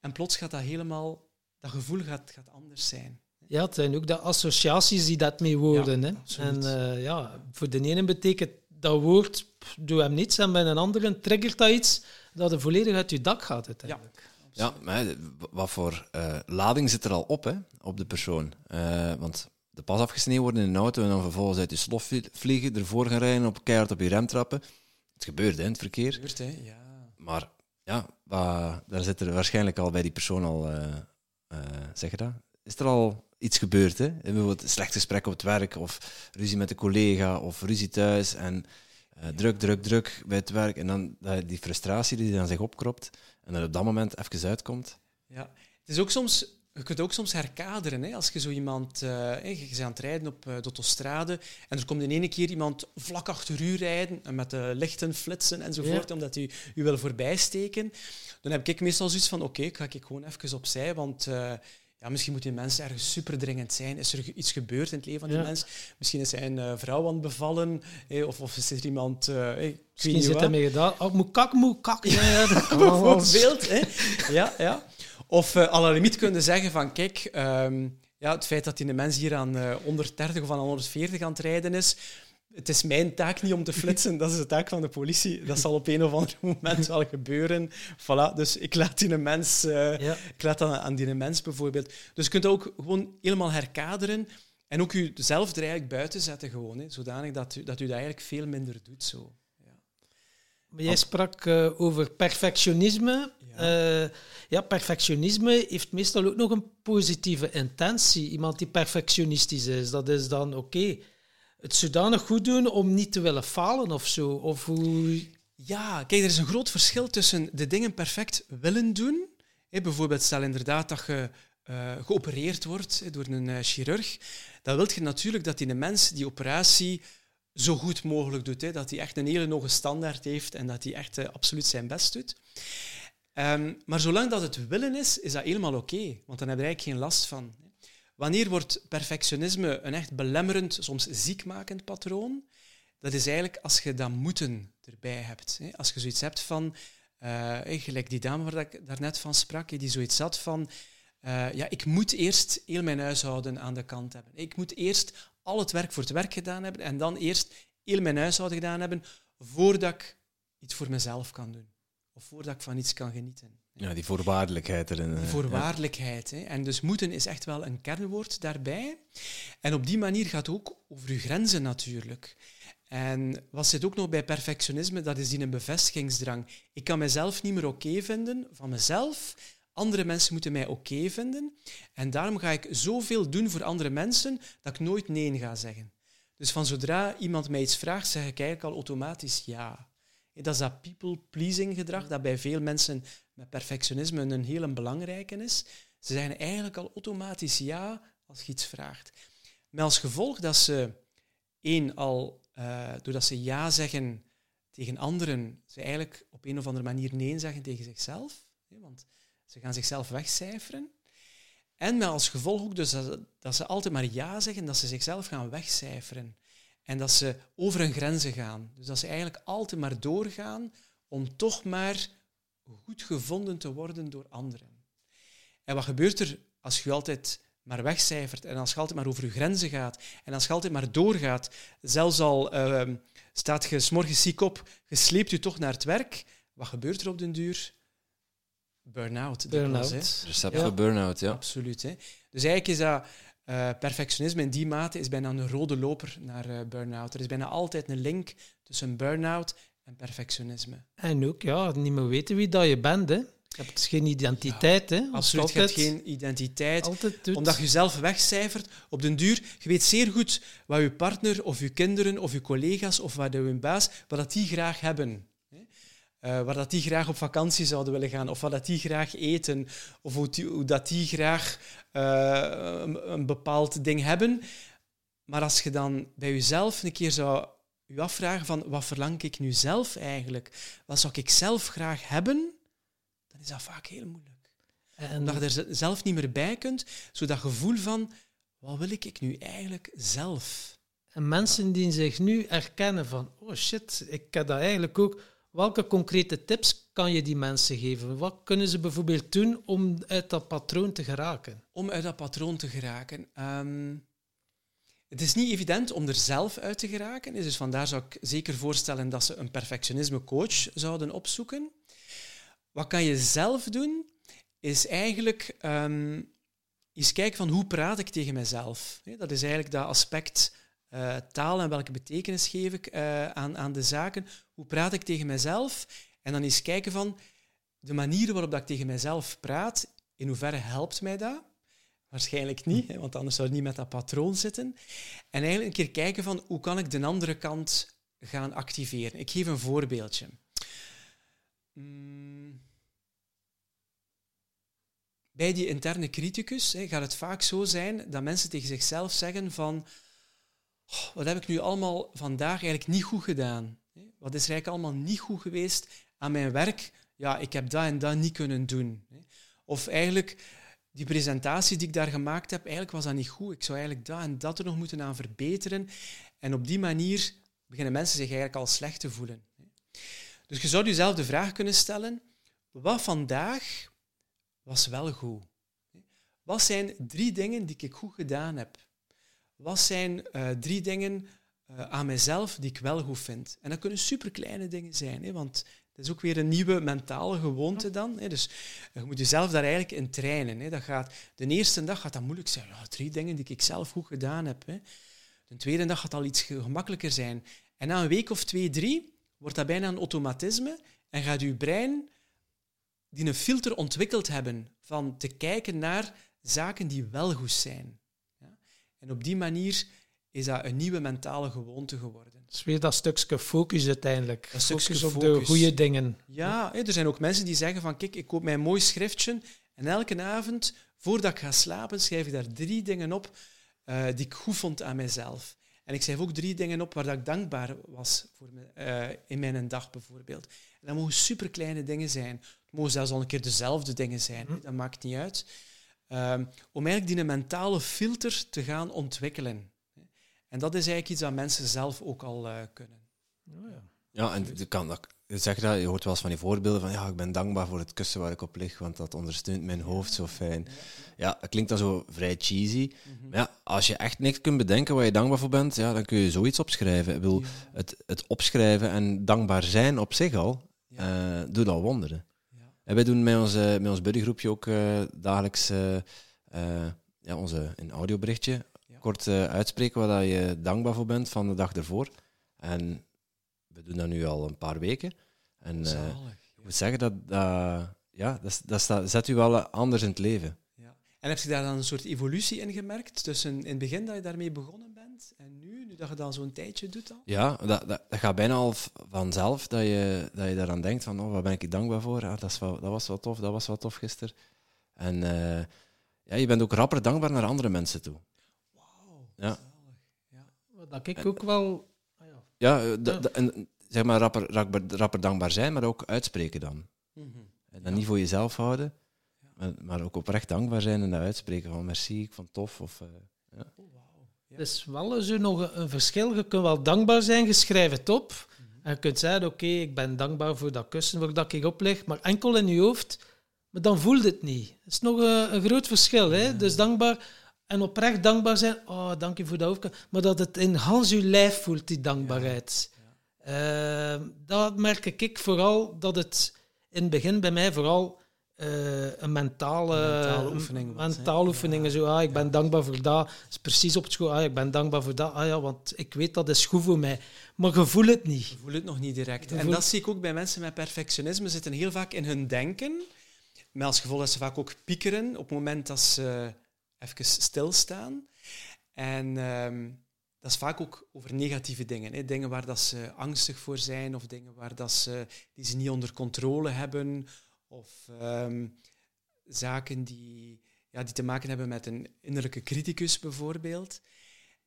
En plots gaat dat helemaal, dat gevoel gaat, gaat anders zijn. Ja, het zijn ook de associaties die dat mee worden. Ja, hè. En ja, voor de ene betekent dat woord, doe hem niets, en bij een andere triggert dat iets dat er volledig uit je dak gaat uiteindelijk. Ja, ja maar wat voor uh, lading zit er al op hè, op de persoon? Uh, want de pas afgesneden worden in een auto en dan vervolgens uit je slof vliegen, ervoor gaan rijden, op keihard op je rem trappen. Het gebeurt hè, in het verkeer. Het gebeurt, hè, ja. Maar ja, daar zit er waarschijnlijk al bij die persoon al, uh, zeg je dat? Is er al iets gebeurd? Hè? Bijvoorbeeld een slecht gesprek op het werk, of ruzie met een collega, of ruzie thuis. En uh, druk, druk, druk bij het werk. En dan die frustratie die dan zich opkropt. En dat op dat moment even uitkomt. Ja, het is ook soms je kunt ook soms herkaderen. Hè? Als je zo iemand, uh, je bent aan het rijden op uh, de autostrade en er komt in ene keer iemand vlak achter u rijden en met de lichten flitsen enzovoort, omdat hij u wil voorbijsteken, dan heb ik meestal zoiets van, oké, okay, ga ik gewoon even opzij, want uh, ja, misschien moet die mens ergens superdringend zijn. Is er iets gebeurd in het leven van die ja. mens? Misschien is zijn uh, vrouw aan het bevallen, eh, of, of is er iemand... Uh, hey, misschien zit hij mee gedaan. Oh, moet kak, moet kak. Ja, Bijvoorbeeld. hè? Ja, ja. Of uh, à la limiet kunnen zeggen van, kijk, um, ja, het feit dat die mens hier aan uh, 130 of aan 140 aan het rijden is, het is mijn taak niet om te flitsen, dat is de taak van de politie. Dat zal op een of ander moment wel gebeuren. Voilà, dus ik laat die mens, uh, ja. ik laat dat aan die mens bijvoorbeeld. Dus je kunt ook gewoon helemaal herkaderen en ook jezelf er eigenlijk buiten zetten, gewoon, hè, zodanig dat u, dat u dat eigenlijk veel minder doet. Zo. Maar jij sprak uh, over perfectionisme. Ja. Uh, ja, perfectionisme heeft meestal ook nog een positieve intentie. Iemand die perfectionistisch is, dat is dan oké. Okay, het zodanig goed doen om niet te willen falen of zo. Of hoe... Ja, kijk, er is een groot verschil tussen de dingen perfect willen doen. Bijvoorbeeld, stel inderdaad dat je uh, geopereerd wordt door een uh, chirurg. Dan wil je natuurlijk dat die mens die operatie zo goed mogelijk doet. Dat hij echt een hele hoge standaard heeft en dat hij echt uh, absoluut zijn best doet. Um, maar zolang dat het willen is, is dat helemaal oké, want dan heb je eigenlijk geen last van. Wanneer wordt perfectionisme een echt belemmerend, soms ziekmakend patroon? Dat is eigenlijk als je dat moeten erbij hebt. Als je zoiets hebt van, uh, gelijk die dame waar ik daarnet van sprak, die zoiets had van, uh, ja, ik moet eerst heel mijn huishouden aan de kant hebben. Ik moet eerst al het werk voor het werk gedaan hebben en dan eerst heel mijn huishouden gedaan hebben voordat ik iets voor mezelf kan doen. Of voordat ik van iets kan genieten. Ja, die voorwaardelijkheid erin. Die voorwaardelijkheid. Hè. En dus moeten is echt wel een kernwoord daarbij. En op die manier gaat het ook over uw grenzen natuurlijk. En wat zit ook nog bij perfectionisme, dat is die een bevestigingsdrang. Ik kan mezelf niet meer oké okay vinden van mezelf. Andere mensen moeten mij oké okay vinden. En daarom ga ik zoveel doen voor andere mensen dat ik nooit nee ga zeggen. Dus van zodra iemand mij iets vraagt, zeg ik eigenlijk al automatisch ja. Dat is dat people-pleasing gedrag, dat bij veel mensen met perfectionisme een heel belangrijke is. Ze zeggen eigenlijk al automatisch ja als je iets vraagt. Met als gevolg dat ze één al, uh, doordat ze ja zeggen tegen anderen, ze eigenlijk op een of andere manier nee zeggen tegen zichzelf. Want ze gaan zichzelf wegcijferen. En met als gevolg ook dus dat, dat ze altijd maar ja zeggen, dat ze zichzelf gaan wegcijferen. En dat ze over hun grenzen gaan. Dus dat ze eigenlijk altijd maar doorgaan om toch maar goed gevonden te worden door anderen. En wat gebeurt er als je altijd maar wegcijfert en als je altijd maar over je grenzen gaat en als je altijd maar doorgaat, zelfs al uh, staat je s'morgens ziek op, je sleept je toch naar het werk, wat gebeurt er op den duur? Burn-out. Burn-out. Recept ja. voor burn-out, ja. Absoluut. Hè. Dus eigenlijk is dat uh, perfectionisme in die mate is bijna een rode loper naar uh, burn-out. Er is bijna altijd een link tussen burn-out en perfectionisme. En ook, ja, niet meer weten wie dat je bent, hè. Je hebt geen identiteit, ja, hè? Absoluut, je hebt geen identiteit. Omdat je jezelf wegcijfert. Op den duur, je weet zeer goed wat je partner of je kinderen of je collega's of wat je baas, wat dat die graag hebben. Uh, waar dat die graag op vakantie zouden willen gaan, of wat dat die graag eten, of hoe, die, hoe dat die graag uh, een, een, bepaald ding hebben. Maar als je dan bij jezelf een keer zou je afvragen van wat verlang ik nu zelf eigenlijk? Wat zou ik zelf graag hebben? dan is dat vaak heel moeilijk. En Omdat je er zelf niet meer bij kunt, zo dat gevoel van, wat wil ik nu eigenlijk zelf? En mensen die zich nu erkennen van, oh shit, ik heb dat eigenlijk ook. Welke concrete tips kan je die mensen geven? Wat kunnen ze bijvoorbeeld doen om uit dat patroon te geraken? Om uit dat patroon te geraken. Ehm, het is niet evident om er zelf uit te geraken. Dus vandaar zou ik zeker voorstellen dat ze een perfectionisme coach zouden opzoeken. Wat kan je zelf doen, is eigenlijk ehm, eens kijken van hoe praat ik tegen mezelf. Dat is eigenlijk dat aspect eh, taal en welke betekenis geef ik eh, aan, aan de zaken. Hoe praat ik tegen mezelf? En dan eens kijken van de manier waarop ik tegen mezelf praat, in hoeverre helpt mij dat? Waarschijnlijk niet, hè, want anders zou het niet met dat patroon zitten. En eigenlijk een keer kijken van hoe kan ik de andere kant gaan activeren. Ik geef een voorbeeldje. Mm. Bij die interne criticus hè, gaat het vaak zo zijn dat mensen tegen zichzelf zeggen van "Oh, wat heb ik nu allemaal vandaag eigenlijk niet goed gedaan? Wat is er eigenlijk allemaal niet goed geweest aan mijn werk? Ja, ik heb dat en dat niet kunnen doen. Of eigenlijk, die presentatie die ik daar gemaakt heb, eigenlijk was dat niet goed. Ik zou eigenlijk dat en dat er nog moeten aan verbeteren. En op die manier beginnen mensen zich eigenlijk al slecht te voelen. Dus je zou jezelf de vraag kunnen stellen, wat vandaag was wel goed? Wat zijn drie dingen die ik goed gedaan heb? Wat zijn eh, drie dingen eh, aan mezelf die ik wel goed vind? En dat kunnen superkleine dingen zijn, hè, want dat is ook weer een nieuwe mentale gewoonte dan. Hè. Dus je moet jezelf daar eigenlijk in trainen. Hè. Dat gaat, de eerste dag gaat dat moeilijk zijn. Ja, drie dingen die ik zelf goed gedaan heb. Hè. De tweede dag gaat al iets gemakkelijker zijn. En na een week of twee, drie, wordt dat bijna een automatisme en gaat je brein die een filter ontwikkeld hebben van te kijken naar zaken die wel goed zijn. Ja? En op die manier is dat een nieuwe mentale gewoonte geworden. Dus weer dat stukje focus uiteindelijk. Dat stukje focus op de goede dingen. Ja, er zijn ook mensen die zeggen van kijk, ik koop mij een mooi schriftje en elke avond, voordat ik ga slapen, schrijf ik daar drie dingen op eh, die ik goed vond aan mezelf. En ik schrijf ook drie dingen op waar dat ik dankbaar was voor me, eh, in mijn dag bijvoorbeeld. En dat mogen superkleine dingen zijn. Het mogen zelfs al een keer dezelfde dingen zijn, hè, dat maakt niet uit. Ehm, om eigenlijk die mentale filter te gaan ontwikkelen. En dat is eigenlijk iets dat mensen zelf ook al eh, kunnen. Oh, ja. Ja, en je kan dat, je zegt dat, je hoort wel eens van die voorbeelden van ja, ik ben dankbaar voor het kussen waar ik op lig, want dat ondersteunt mijn hoofd zo fijn. Ja, dat klinkt dan zo vrij cheesy. Maar ja, als je echt niks kunt bedenken waar je dankbaar voor bent, ja, dan kun je zoiets opschrijven. Ik bedoel, het, het opschrijven en dankbaar zijn op zich al, eh, doet al wonderen. Ja. En wij doen met, onze, met ons buddygroepje ook eh, dagelijks eh, eh, ja, onze, een audioberichtje. Kort eh, uitspreken waar je dankbaar voor bent van de dag ervoor. En we doen dat nu al een paar weken. En eh, Zalig. ik moet zeggen, dat, ja, dat, dat staat- zet u wel anders in het leven. Ja. En heb je daar dan een soort evolutie in gemerkt tussen in het begin dat je daarmee begonnen bent en nu, nu dat je dat zo'n tijdje doet al? Ja, dat, dat, dat gaat bijna al vanzelf dat je, dat je daaraan denkt van, oh, waar ben ik dankbaar voor? Ah, dat, is wel, dat was wel tof, dat was wel tof gisteren. En eh, ja, je bent ook rapper dankbaar naar andere mensen toe. Wauw, Ja. Ja. Wat dat ik ook wel... ah ja. Ja, en, zeg maar rapper, rapper, rapper dankbaar zijn, maar ook uitspreken dan. Mhm. En dan Ja. niet voor jezelf houden, maar, maar ook oprecht dankbaar zijn en dat uitspreken van merci, ik vond het tof. Of, eh, Oh, wauw. Ja. Er is wel zo nog een, een verschil. Je kunt wel dankbaar zijn, je schrijft het op. En je kunt zeggen, oké, ik ben dankbaar voor dat kussen waar dat ik op lig, maar enkel in je hoofd. Maar dan voelt het niet. Dat is nog een, een groot verschil. Hè? Dus dankbaar en oprecht dankbaar zijn. Oh, dank je voor dat hoofdkussen. Maar dat het in Hans je lijf voelt, die dankbaarheid. Eh, dat merk ik vooral, dat het in het begin bij mij vooral eh, een mentale, Een mentale oefening was, mentale oefeningen. Zo, ah, ik ben dankbaar voor dat. Dat is precies op het school. Ah, ik ben dankbaar voor dat. Ah ja, want ik weet dat is goed voor mij. Maar je voelt het niet. Je voelt het nog niet direct. Je En voelt- dat zie ik ook bij mensen met perfectionisme. zitten heel vaak in hun denken. Met als gevolg dat ze vaak ook piekeren op het moment dat ze even stilstaan. En ehm, dat is vaak ook over negatieve dingen. Hè. Dingen waar dat ze angstig voor zijn of dingen waar dat ze, die ze niet onder controle hebben. Of ehm, zaken die, ja, die te maken hebben met een innerlijke criticus bijvoorbeeld.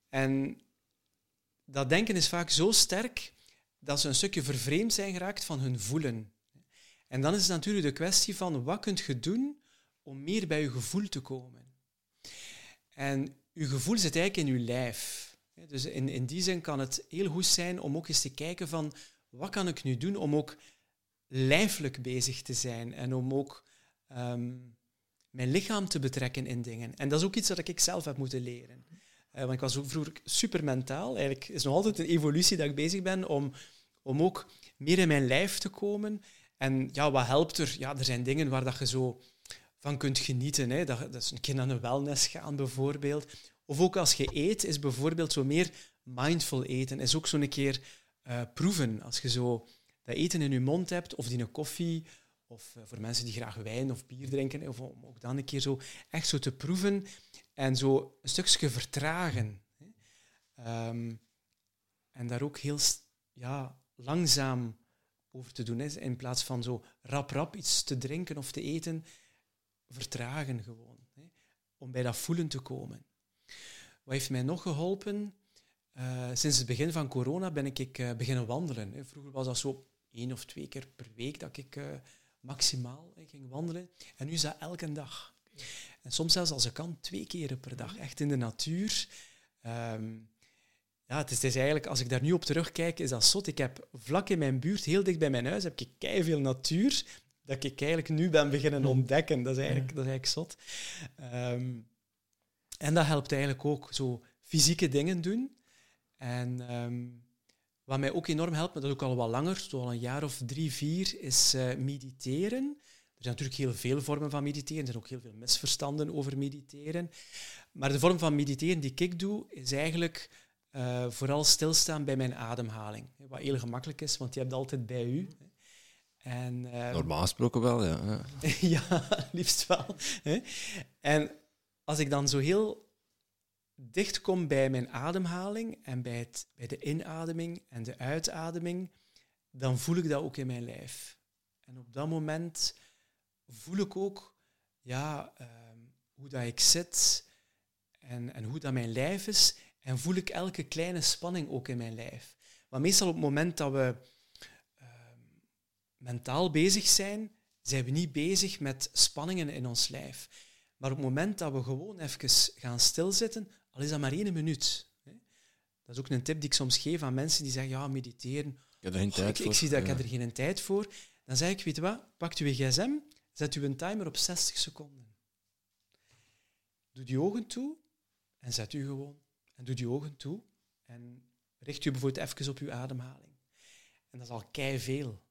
En dat denken is vaak zo sterk dat ze een stukje vervreemd zijn geraakt van hun voelen. En dan is het natuurlijk de kwestie van wat kunt je doen om meer bij je gevoel te komen. En je gevoel zit eigenlijk in je lijf. Dus in, in die zin kan het heel goed zijn om ook eens te kijken van wat kan ik nu doen om ook lijfelijk bezig te zijn en om ook ehm, mijn lichaam te betrekken in dingen. En dat is ook iets dat ik zelf heb moeten leren. Uh, want ik was vroeger super mentaal. Eigenlijk is nog altijd een evolutie dat ik bezig ben om, om ook meer in mijn lijf te komen. En ja, wat helpt er? Ja, er zijn dingen waar dat je zo van kunt genieten. Hè. Dat, dat is een keer naar een wellness gaan bijvoorbeeld. Of ook als je eet, is bijvoorbeeld zo meer mindful eten. Is ook zo'n keer uh, proeven. Als je zo dat eten in je mond hebt, of die een koffie, of uh, voor mensen die graag wijn of bier drinken, of om ook dan een keer zo echt zo te proeven en zo een stukje vertragen. Um, en daar ook heel ja, langzaam over te doen. Hè. In plaats van zo rap-rap iets te drinken of te eten, vertragen gewoon. Hè. Om bij dat voelen te komen. Wat heeft mij nog geholpen? Uh, sinds het begin van corona ben ik uh, beginnen wandelen. Vroeger was dat zo één of twee keer per week dat ik uh, maximaal ging wandelen. En nu is dat elke dag. En soms zelfs als ik kan, twee keren per dag. Echt in de natuur. Um, ja, het is, het is, eigenlijk, als ik daar nu op terugkijk, is dat zot. Ik heb vlak in mijn buurt, heel dicht bij mijn huis, heb ik veel natuur dat ik eigenlijk nu ben beginnen ontdekken. Dat is eigenlijk, dat is eigenlijk zot. Um, en dat helpt eigenlijk ook zo fysieke dingen doen. En um, wat mij ook enorm helpt, maar dat is ook al wat langer, zo al een jaar of drie, vier, is uh, mediteren. Er zijn natuurlijk heel veel vormen van mediteren. Er zijn ook heel veel misverstanden over mediteren. Maar de vorm van mediteren die ik doe, is eigenlijk uh, vooral stilstaan bij mijn ademhaling. Wat heel gemakkelijk is, want je hebt altijd bij u. En, uh, Normaal gesproken wel, ja. ja, liefst wel. En als ik dan zo heel dicht kom bij mijn ademhaling en bij, het, bij de inademing en de uitademing, dan voel ik dat ook in mijn lijf. En op dat moment voel ik ook ja, uh, hoe dat ik zit en, en hoe dat mijn lijf is. En voel ik elke kleine spanning ook in mijn lijf. Maar meestal op het moment dat we mentaal bezig zijn, zijn we niet bezig met spanningen in ons lijf. Maar op het moment dat we gewoon even gaan stilzitten, al is dat maar één minuut. Hè. Dat is ook een tip die ik soms geef aan mensen die zeggen, ja, mediteren. Ik heb er geen tijd voor. Ik zie dat, ik heb er geen tijd voor. Dan zeg ik, weet je wat, pak uw gsm, zet u een timer op 60 seconden. Doe die ogen toe en zet u gewoon. En doe die ogen toe en richt u bijvoorbeeld even op uw ademhaling. En dat is al kei veel.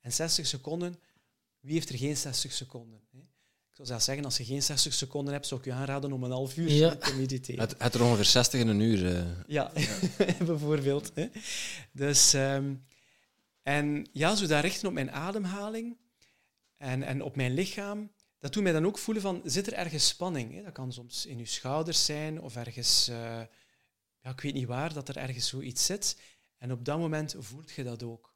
En 60 seconden, wie heeft er geen 60 seconden? Hè? zou zelfs zeggen, als je geen 60 seconden hebt, zou ik je aanraden om een half uur te mediteren. Het, het er ongeveer 60 in een uur. Uh. Ja, bijvoorbeeld. Hè. Dus, um, en ja, zo daar richten op mijn ademhaling en, en op mijn lichaam, dat doet mij dan ook voelen van, zit er ergens spanning? Hè? Dat kan soms in je schouders zijn of ergens, uh, ja, ik weet niet waar, dat er ergens zoiets zit. En op dat moment voelt je dat ook.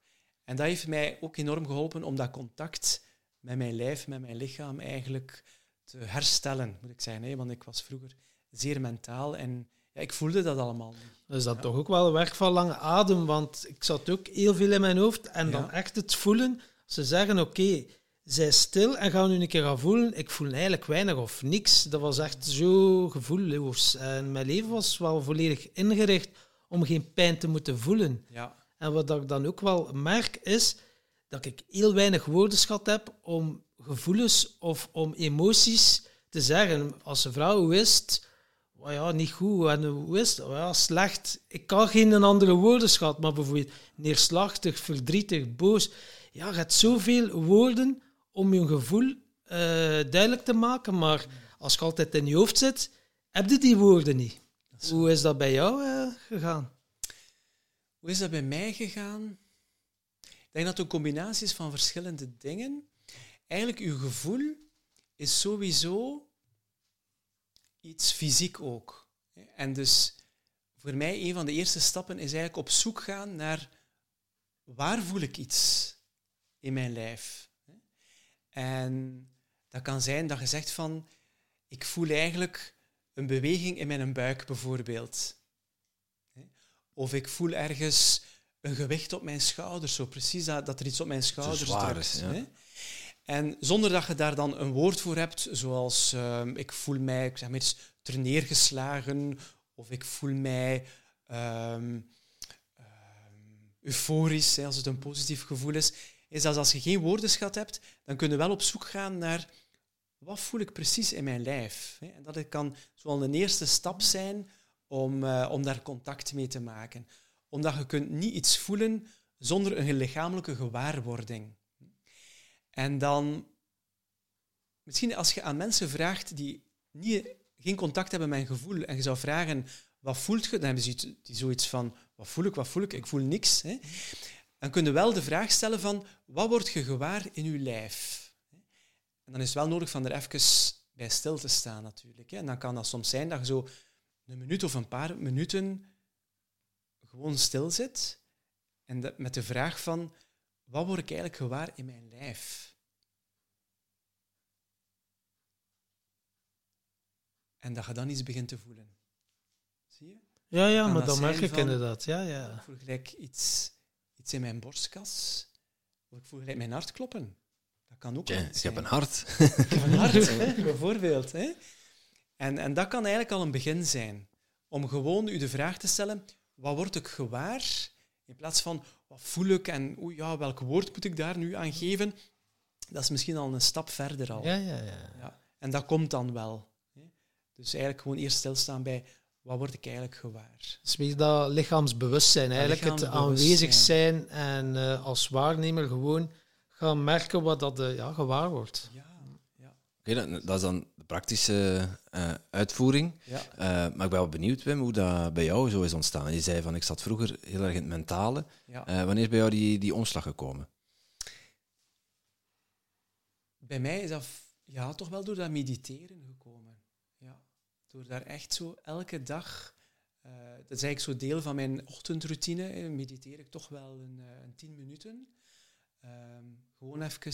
En dat heeft mij ook enorm geholpen om dat contact met mijn lijf, met mijn lichaam eigenlijk te herstellen, moet ik zeggen. Hè? Want ik was vroeger zeer mentaal en ja, ik voelde dat allemaal Dus dat toch ook wel een werk van lange adem, want ik zat ook heel veel in mijn hoofd en dan echt het voelen. Ze zeggen, oké, okay, zij stil en gaan nu een keer gaan voelen. Ik voel eigenlijk weinig of niks. Dat was echt zo gevoelloos. En mijn leven was wel volledig ingericht om geen pijn te moeten voelen. Ja. En wat ik dan ook wel merk is, dat ik heel weinig woordenschat heb om gevoelens of om emoties te zeggen. Als een vrouw het? Oh ja, niet goed. En hoe is het? Oh ja, slecht. Ik kan geen andere woordenschat, maar bijvoorbeeld neerslachtig, verdrietig, boos. Ja, je hebt zoveel woorden om je gevoel uh, duidelijk te maken, maar als je altijd in je hoofd zit, heb je die woorden niet. Hoe is dat bij jou uh, gegaan? Hoe is dat bij mij gegaan? denk dat het een combinatie is van verschillende dingen. Eigenlijk, uw gevoel is sowieso iets fysiek ook. En dus voor mij een van de eerste stappen is eigenlijk op zoek gaan naar waar voel ik iets in mijn lijf. En dat kan zijn dat je zegt van, ik voel eigenlijk een beweging in mijn buik bijvoorbeeld. Of ik voel ergens een gewicht op mijn schouders. Zo precies dat, dat er iets op mijn schouders zwaar drukt. is, ja. hè. En zonder dat je daar dan een woord voor hebt, zoals ehm, ik voel mij, ik zeg maar terneergeslagen, of ik voel mij ehm, ehm, euforisch, hè, als het een positief gevoel is, is dat als je geen woordenschat hebt, dan kun je wel op zoek gaan naar wat voel ik precies in mijn lijf. Hè? En dat kan zoal een eerste stap zijn om, eh, om daar contact mee te maken. Omdat je kunt niet iets voelen zonder een lichamelijke gewaarwording. En dan, misschien als je aan mensen vraagt die niet, geen contact hebben met een gevoel, en je zou vragen, wat voelt je? Dan hebben ze zoiets van, wat voel ik, wat voel ik? Ik voel niks. Hè? Dan kun je wel de vraag stellen van, wat word je gewaar in je lijf? En dan is het wel nodig van er even bij stil te staan natuurlijk. En dan kan dat soms zijn dat je zo een minuut of een paar minuten gewoon stil zit en dat- met de vraag van, wat word ik eigenlijk gewaar in mijn lijf? En dat je dan iets begint te voelen. Zie je? Ja, ja, maar dat dat merk ik inderdaad. Ja, Ik ja. voel gelijk iets, iets in mijn borstkas. Of ik voel gelijk mijn hart kloppen. Dat kan ook iets ik heb een hart. Ik heb een hart, hè, bijvoorbeeld. Hè. En, en dat kan eigenlijk al een begin zijn. Om gewoon u de vraag te stellen, wat word ik gewaar? In plaats van, wat voel ik en oei, ja, welk woord moet ik daar nu aan geven? Dat is misschien al een stap verder al. Ja, ja, ja. Ja. En dat komt dan wel. Hè. Dus eigenlijk gewoon eerst stilstaan bij, wat word ik eigenlijk gewaar? Dus weer dat lichaamsbewustzijn, eigenlijk het aanwezig zijn en eh, als waarnemer gewoon gaan merken wat dat eh, ja, gewaar wordt. Ja, ja, Oké, dat, dat is dan de praktische eh, uitvoering. ja. Eh, maar ik ben wel benieuwd, Wim, hoe dat bij jou zo is ontstaan. Je zei van, ik zat vroeger heel erg in het mentale. ja. Eh, wanneer is bij jou die, die omslag gekomen? Bij mij is dat ja, toch wel door dat mediteren gekomen. Ja. Door daar echt zo elke dag, dat is eigenlijk zo deel van mijn ochtendroutine, mediteer ik toch wel een, een tien minuten. Ehm, gewoon even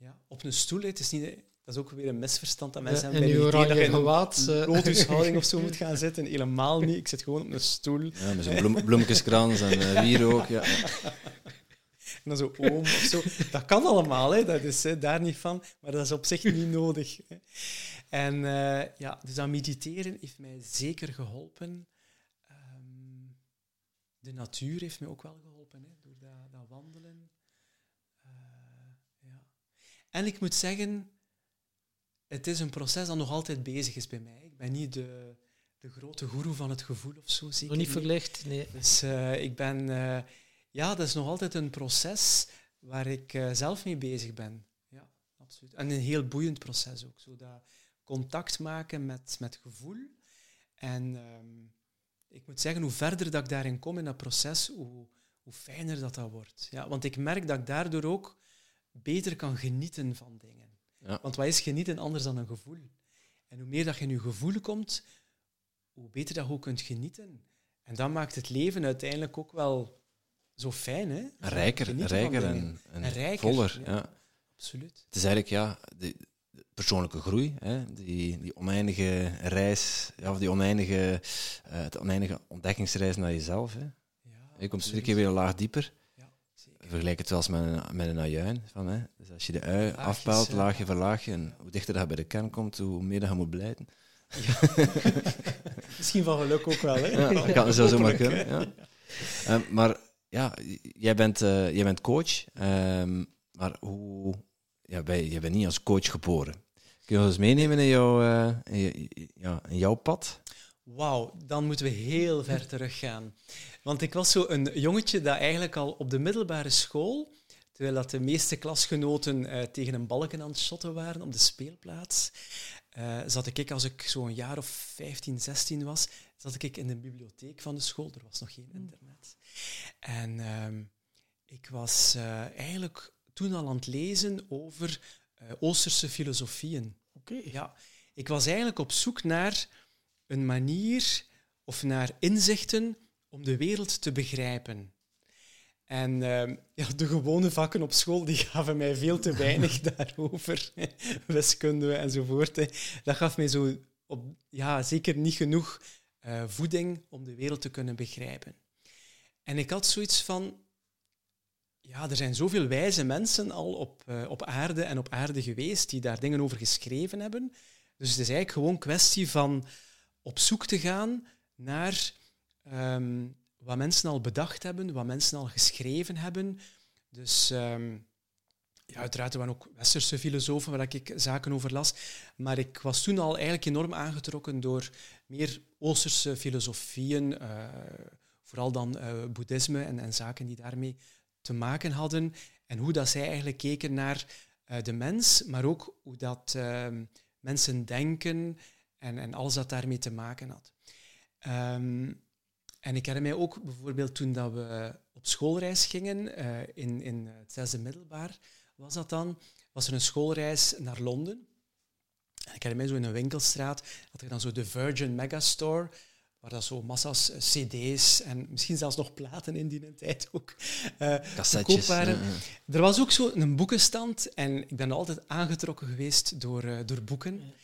ja, op een stoel. Het is niet, dat is ook weer een misverstand dat mensen Ja, hebben in bij uw mediteren, dat je in gewaad. een eh. lotushouding of zo moet gaan zitten. Helemaal niet. Ik zit gewoon op een stoel. Ja, met zo'n bloem, bloemkeskrans en uh, wierook. Ja. En dan zo oom of zo. Dat kan allemaal, hè. dat is hè, daar niet van. Maar dat is op zich niet nodig. En eh, ja, dus dat mediteren heeft mij zeker geholpen. Ehm, de natuur heeft mij ook wel geholpen, hè, door dat, dat wandelen. Eh, ja. En ik moet zeggen, het is een proces dat nog altijd bezig is bij mij. Ik ben niet de, de grote goeroe van het gevoel of zo, zeker Nog niet verlicht, nee. dus eh, ik ben, eh, ja, dat is nog altijd een proces waar ik eh, zelf mee bezig ben. Ja, absoluut. En een heel boeiend proces ook. Zo dat contact maken met, met gevoel. En ehm, ik moet zeggen, hoe verder dat ik daarin kom in dat proces, hoe, hoe fijner dat dat wordt. Ja, want ik merk dat ik daardoor ook beter kan genieten van dingen. Ja. Want wat is genieten anders dan een gevoel? En hoe meer dat je in je gevoel komt, hoe beter dat je ook kunt genieten. En dat maakt het leven uiteindelijk ook wel zo fijn, hè? Rijker, Genieten rijker en, en, En rijker, voller. ja. Ja. Absoluut. Het is eigenlijk ja, de, de persoonlijke groei, hè, die, die oneindige reis, ja, of die oneindige, eh, het oneindige ontdekkingsreis naar jezelf. Hè. Ja, Je komt iedere keer weer een laag dieper. Ja. Vergelijk het wel eens met een, met een ajuin. Van, hè. Dus als je de ui Laagjes, afpelt, ja. laagje voor laagje, en hoe dichter dat bij de kern komt, hoe meer dat je moet blijten. Misschien van geluk ook wel, hè? Ja, dat kan zo zomaar kunnen. Ja. Ehm, maar ja, jij bent, eh, jij bent coach, ehm, maar hoe, ja, bij, jij bent niet als coach geboren. Kun je ons eens meenemen in, jouw eh, in, ja, in jouw pad? Wauw, dan moeten we heel ver teruggaan. Want ik was zo een jongetje dat eigenlijk al op de middelbare school, terwijl dat de meeste klasgenoten eh, tegen een balken aan het shotten waren op de speelplaats, eh, zat ik, als ik zo'n jaar of 15, 16 was, zat ik in de bibliotheek van de school. Er was nog geen internet. En ehm, ik was eh, eigenlijk toen al aan het lezen over Oosterse filosofieën. Oké. Ja, ik was eigenlijk op zoek naar een manier of naar inzichten om de wereld te begrijpen. En ehm, ja, de gewone vakken op school die gaven mij veel te weinig daarover. Wiskunde enzovoort. hè. Dat gaf mij zo op, ja, zeker niet genoeg eh, voeding om de wereld te kunnen begrijpen. En ik had zoiets van, ja, er zijn zoveel wijze mensen al op, uh, op aarde en op aarde geweest die daar dingen over geschreven hebben. Dus het is eigenlijk gewoon kwestie van op zoek te gaan naar um, wat mensen al bedacht hebben, wat mensen al geschreven hebben. Dus um, uiteraard waren ook westerse filosofen waar ik zaken over las. Maar ik was toen al eigenlijk enorm aangetrokken door meer Oosterse filosofieën, uh, vooral dan uh, boeddhisme en, en, zaken die daarmee te maken hadden. En hoe dat zij eigenlijk keken naar uh, de mens, maar ook hoe dat ehm, mensen denken en, en alles dat daarmee te maken had. Um, en ik herinner mij ook bijvoorbeeld toen dat we op schoolreis gingen, in, in het zesde middelbaar, was dat dan, was er een schoolreis naar Londen. En ik herinner mij zo in een winkelstraat, had ik dan zo de Virgin Megastore, waar dat zo massa's cd's en misschien zelfs nog platen in die tijd ook uh, Cassettes, waren. Er was ook zo een boekenstand en ik ben altijd aangetrokken geweest door, uh, door boeken.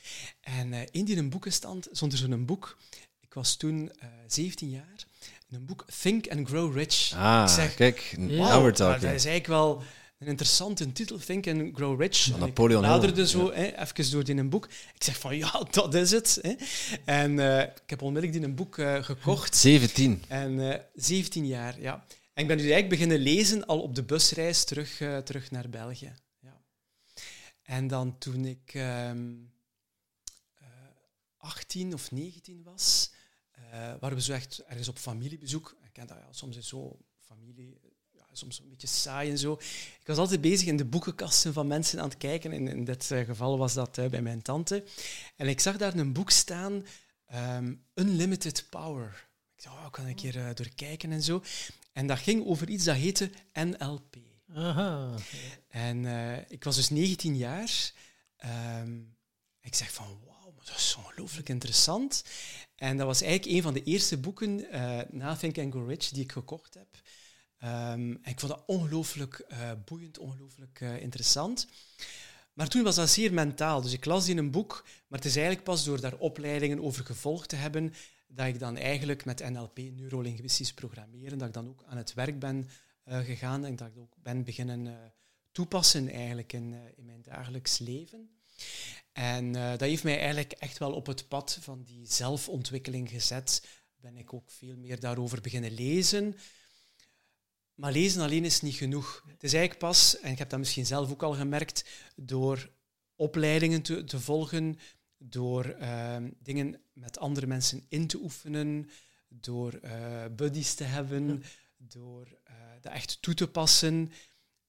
En uh, in die boekenstand stond er zo'n boek. Ik was toen 17 jaar. Een boek Think and Grow Rich. Ah, ik zeg, kijk, wow, now we're talking. Dat is eigenlijk wel een interessante titel, Think and Grow Rich. Napoleon ik bladerde zo hè, even door in een boek. Ik zeg van, ja, dat is het. Hè. En uh, ik heb onmiddellijk die een boek uh, gekocht. 17. En uh, 17 jaar, ja. En ik ben nu eigenlijk beginnen lezen al op de busreis terug, terug naar België. Ja. En dan toen ik 18 of 19 was, waren we zo echt ergens op familiebezoek. Ik ken dat ja, soms is zo familie soms een beetje saai en zo. Ik was altijd bezig in de boekenkasten van mensen aan het kijken. In, in dit eh, geval was dat uh, bij mijn tante. En ik zag daar een boek staan, um, Unlimited Power. Ik dacht, oh, kan ik hier uh, door kijken en zo. En dat ging over iets dat heette NLP. Aha. En ik was dus 19 jaar. Um, ik zeg van, wauw, dat is ongelooflijk interessant. En dat was eigenlijk een van de eerste boeken na Think and Go Rich die ik gekocht heb. Um, ik vond dat ongelooflijk uh, boeiend, ongelooflijk uh, interessant. Maar toen was dat zeer mentaal. Dus ik las die in een boek, maar het is eigenlijk pas door daar opleidingen over gevolgd te hebben dat ik dan eigenlijk met NLP, neurolinguistisch programmeren, dat ik dan ook aan het werk ben uh, gegaan en dat ik ook ben beginnen toepassen eigenlijk in, in mijn dagelijks leven. En dat heeft mij eigenlijk echt wel op het pad van die zelfontwikkeling gezet. Ben ik ook veel meer daarover beginnen lezen. Maar lezen alleen is niet genoeg. Het is eigenlijk pas, en ik heb dat misschien zelf ook al gemerkt, door opleidingen te, te volgen, door uh, dingen met andere mensen in te oefenen, door uh, buddies te hebben, door uh, dat echt toe te passen,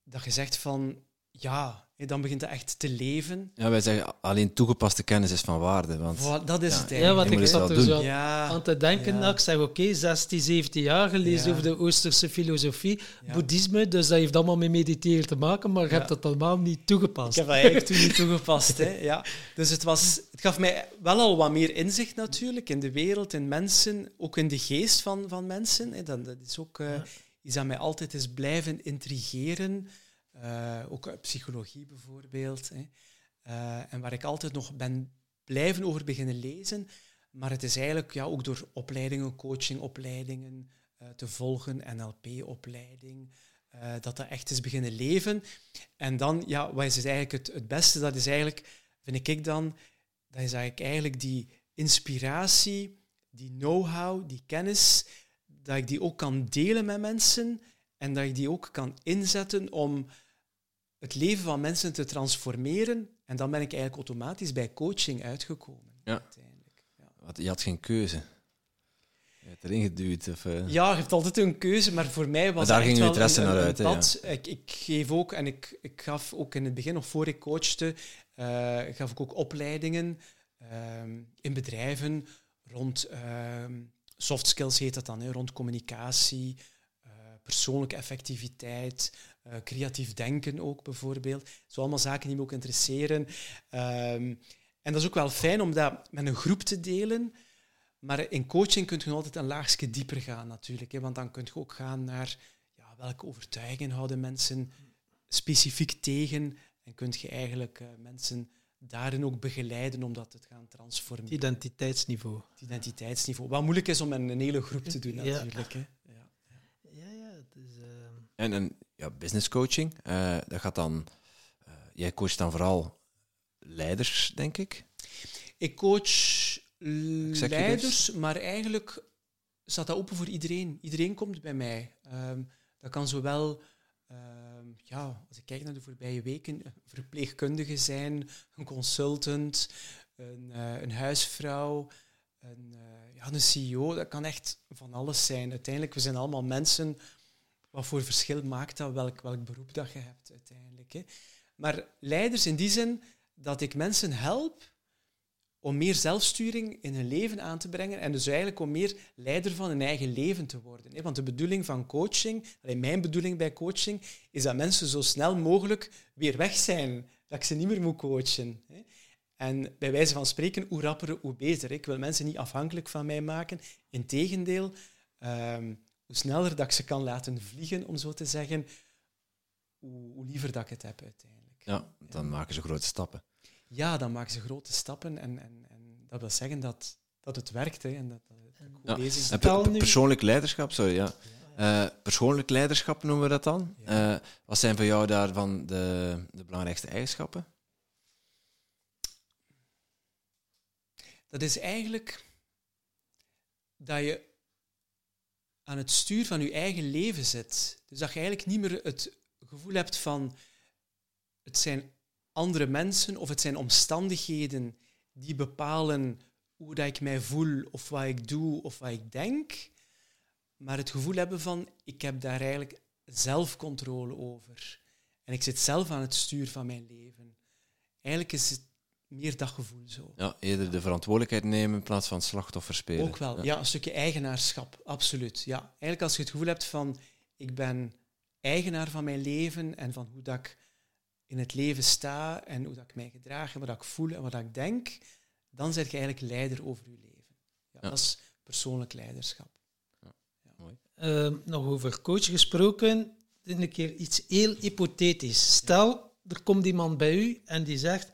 dat je zegt van ja, dan begint het echt te leven. Ja, wij zeggen alleen toegepaste kennis is van waarde. Want, dat is ja, het eigenlijk. Ja, wat ik zat er zo ja, aan te denken. Ja. ik zeg, oké, okay, 16, 17 jaar gelezen over de Oosterse filosofie, boeddhisme, dus dat heeft allemaal met mediteren te maken, maar je hebt dat allemaal niet toegepast. Ik heb dat eigenlijk toen niet toegepast. Hè. Ja. Dus het, was, het gaf mij wel al wat meer inzicht natuurlijk in de wereld, in mensen, ook in de geest van, van mensen. Hè. Dat, dat is ook uh, iets dat mij altijd is blijven intrigeren. Uh, ook psychologie bijvoorbeeld. Hè. Uh, en waar ik altijd nog ben blijven over beginnen lezen. Maar het is eigenlijk ja, ook door opleidingen, coachingopleidingen uh, te volgen, NLP-opleiding, dat dat echt is beginnen leven. En dan, ja, wat is het eigenlijk het, het beste? Dat is eigenlijk, vind ik dan, dat is eigenlijk, eigenlijk die inspiratie, die know-how, die kennis, dat ik die ook kan delen met mensen en dat ik die ook kan inzetten om het leven van mensen te transformeren. En dan ben ik eigenlijk automatisch bij coaching uitgekomen. Ja. Uiteindelijk. Ja. Je had geen keuze. Je hebt erin geduwd. Of, uh... Ja, je hebt altijd een keuze, maar voor mij was daar het ging wel interesse naar uit. pad. Ja. Ik, ik, geef ook, en ik, ik gaf ook in het begin, nog voor ik coachte, uh, gaf ik ook opleidingen uh, in bedrijven rond ehm, soft skills heet dat dan, hè, rond communicatie, eh, persoonlijke effectiviteit, uh, creatief denken ook bijvoorbeeld. Zo allemaal zaken die me ook interesseren. Um, en dat is ook wel fijn om dat met een groep te delen. Maar in coaching kun je altijd een laagje dieper gaan natuurlijk. Hè, want dan kun je ook gaan naar ja, welke overtuigingen houden mensen specifiek tegen. En kun je eigenlijk uh, mensen daarin ook begeleiden om dat te gaan transformeren. Het identiteitsniveau. Het identiteitsniveau. Wat moeilijk is om met een hele groep te doen natuurlijk. Ja. Hè. Ja. Ja, En, en ja, business coaching, eh, dat gaat dan... eh, jij coacht dan vooral leiders, denk ik? Ik coach Executives? leiders, maar eigenlijk staat dat open voor iedereen. Iedereen komt bij mij. Ehm, dat kan zowel, ehm, ja, als ik kijk naar de voorbije weken, verpleegkundige zijn, een consultant, een, eh, een huisvrouw, een, ja, een CEO. Dat kan echt van alles zijn. Uiteindelijk, we zijn allemaal mensen. Wat voor verschil maakt dat, welk, welk beroep dat je hebt uiteindelijk. Hè? Maar leiders in die zin dat ik mensen help om meer zelfsturing in hun leven aan te brengen en dus eigenlijk om meer leider van hun eigen leven te worden. hè. Want de bedoeling van coaching, mijn bedoeling bij coaching, is dat mensen zo snel mogelijk weer weg zijn, dat ik ze niet meer moet coachen. hè. En bij wijze van spreken, hoe rapper, hoe beter. Ik wil mensen niet afhankelijk van mij maken. Integendeel, ehm hoe sneller dat ik ze kan laten vliegen, om zo te zeggen, hoe, hoe liever dat ik het heb uiteindelijk. Ja, dan maken ze grote stappen. Ja, dan maken ze grote stappen en, en, en dat wil zeggen dat, dat het werkt hè, en dat, dat goed Ja. bezig is. En per- persoonlijk leiderschap, sorry, ja. Eh, persoonlijk leiderschap noemen we dat dan. Ja. Eh, wat zijn voor jou daarvan de, de belangrijkste eigenschappen? Dat is eigenlijk dat je aan het stuur van je eigen leven zit. Dus dat je eigenlijk niet meer het gevoel hebt van het zijn andere mensen of het zijn omstandigheden die bepalen hoe dat ik mij voel of wat ik doe of wat ik denk. Maar het gevoel hebben van ik heb daar eigenlijk zelf controle over. En ik zit zelf aan het stuur van mijn leven. Eigenlijk is het meer dat gevoel zo. Ja, eerder de verantwoordelijkheid nemen in plaats van slachtoffer spelen. Ook wel, ja. een stukje eigenaarschap, absoluut. Ja. Eigenlijk als je het gevoel hebt van ik ben eigenaar van mijn leven en van hoe dat ik in het leven sta en hoe dat ik mij gedraag en wat ik voel en wat ik denk, dan ben je eigenlijk leider over je leven. Ja, Ja. Dat is persoonlijk leiderschap. Eh, nog over coach gesproken, een keer iets heel hypothetisch. Stel, er komt iemand bij u en die zegt,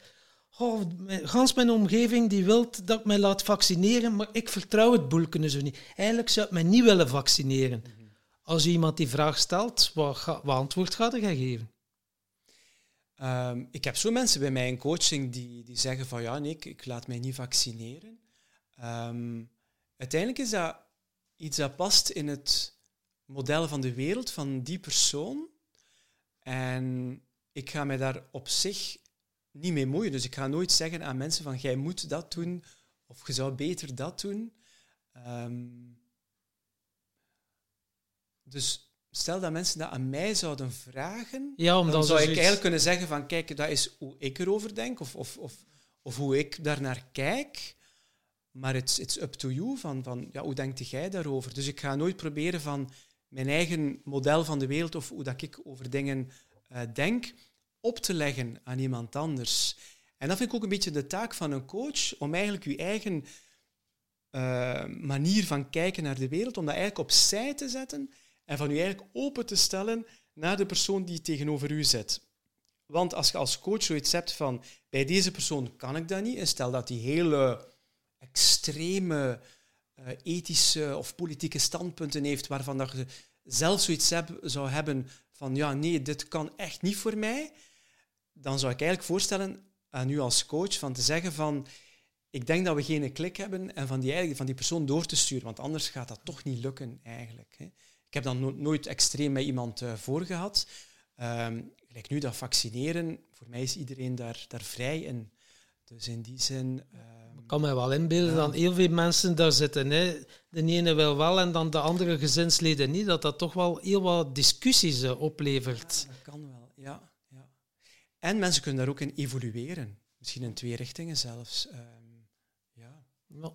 oh, mijn- gans mijn omgeving die wil dat ik mij laat vaccineren, maar ik vertrouw het boelken zo niet. Eigenlijk zou ik mij niet willen vaccineren. Als u iemand die vraag stelt, wat, wat antwoord gaat hij geven? Ehm, ik heb zo mensen bij mij in coaching die, die zeggen van ja, nee, ik, ik laat mij niet vaccineren. Ehm, uiteindelijk is dat iets dat past in het model van de wereld van die persoon. En ik ga mij daar op zich niet mee moeien. Dus ik ga nooit zeggen aan mensen van jij moet dat doen of je zou beter dat doen. Ehm, dus stel dat mensen dat aan mij zouden vragen, Ja, dan zou ik eigenlijk kunnen zeggen van kijk, dat is hoe ik erover denk of, of, of, of hoe ik daarnaar kijk. Maar it's, it's up to you, van, van ja, hoe denkt jij daarover? Dus ik ga nooit proberen van mijn eigen model van de wereld of hoe dat ik over dingen eh, denk, op te leggen aan iemand anders. En dat vind ik ook een beetje de taak van een coach, om eigenlijk je eigen eh, manier van kijken naar de wereld, om dat eigenlijk opzij te zetten en van je eigenlijk open te stellen naar de persoon die tegenover u zit. Want als je als coach zoiets hebt van, bij deze persoon kan ik dat niet, en stel dat die hele extreme eh, ethische of politieke standpunten heeft, waarvan dat je zelf zoiets heb, zou hebben van, ja, nee, dit kan echt niet voor mij, dan zou ik eigenlijk voorstellen aan u als coach van te zeggen van, ik denk dat we geen klik hebben en van die, eigenlijk- van die persoon door te sturen, want anders gaat dat toch niet lukken eigenlijk. Hè. Ik heb dan no- nooit extreem met iemand eh voor gehad. Ehm, gelijk nu dat vaccineren, voor mij is iedereen daar, daar vrij in. Dus in die zin... ehm, Ik kan me wel inbeelden Ja. dat heel veel mensen daar zitten. Hè. De ene wil wel en dan de andere gezinsleden niet. Dat dat toch wel heel wat discussies eh, oplevert. Ja, dat kan wel. En mensen kunnen daar ook in evolueren. Misschien in twee richtingen zelfs. Ehm, ja. Ja.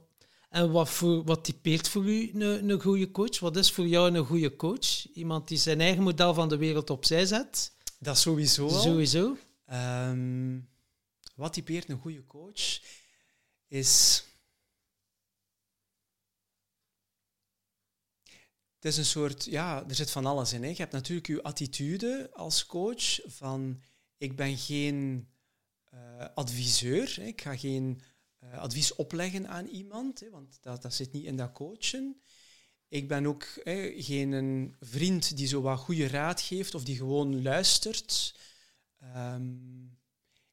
En wat, voor, wat typeert voor u een, een goede coach? Wat is voor jou een goede coach? Iemand die zijn eigen model van de wereld opzij zet? Dat sowieso. Sowieso. Ehm, wat typeert een goede coach? Is... Het is een soort... Ja, er zit van alles in. Hè. Je hebt natuurlijk je attitude als coach van... Ik ben geen eh, adviseur. Hè. Ik ga geen eh, advies opleggen aan iemand, hè, want dat, dat zit niet in dat coachen. Ik ben ook geen een vriend die zo wat goede raad geeft of die gewoon luistert. Ehm,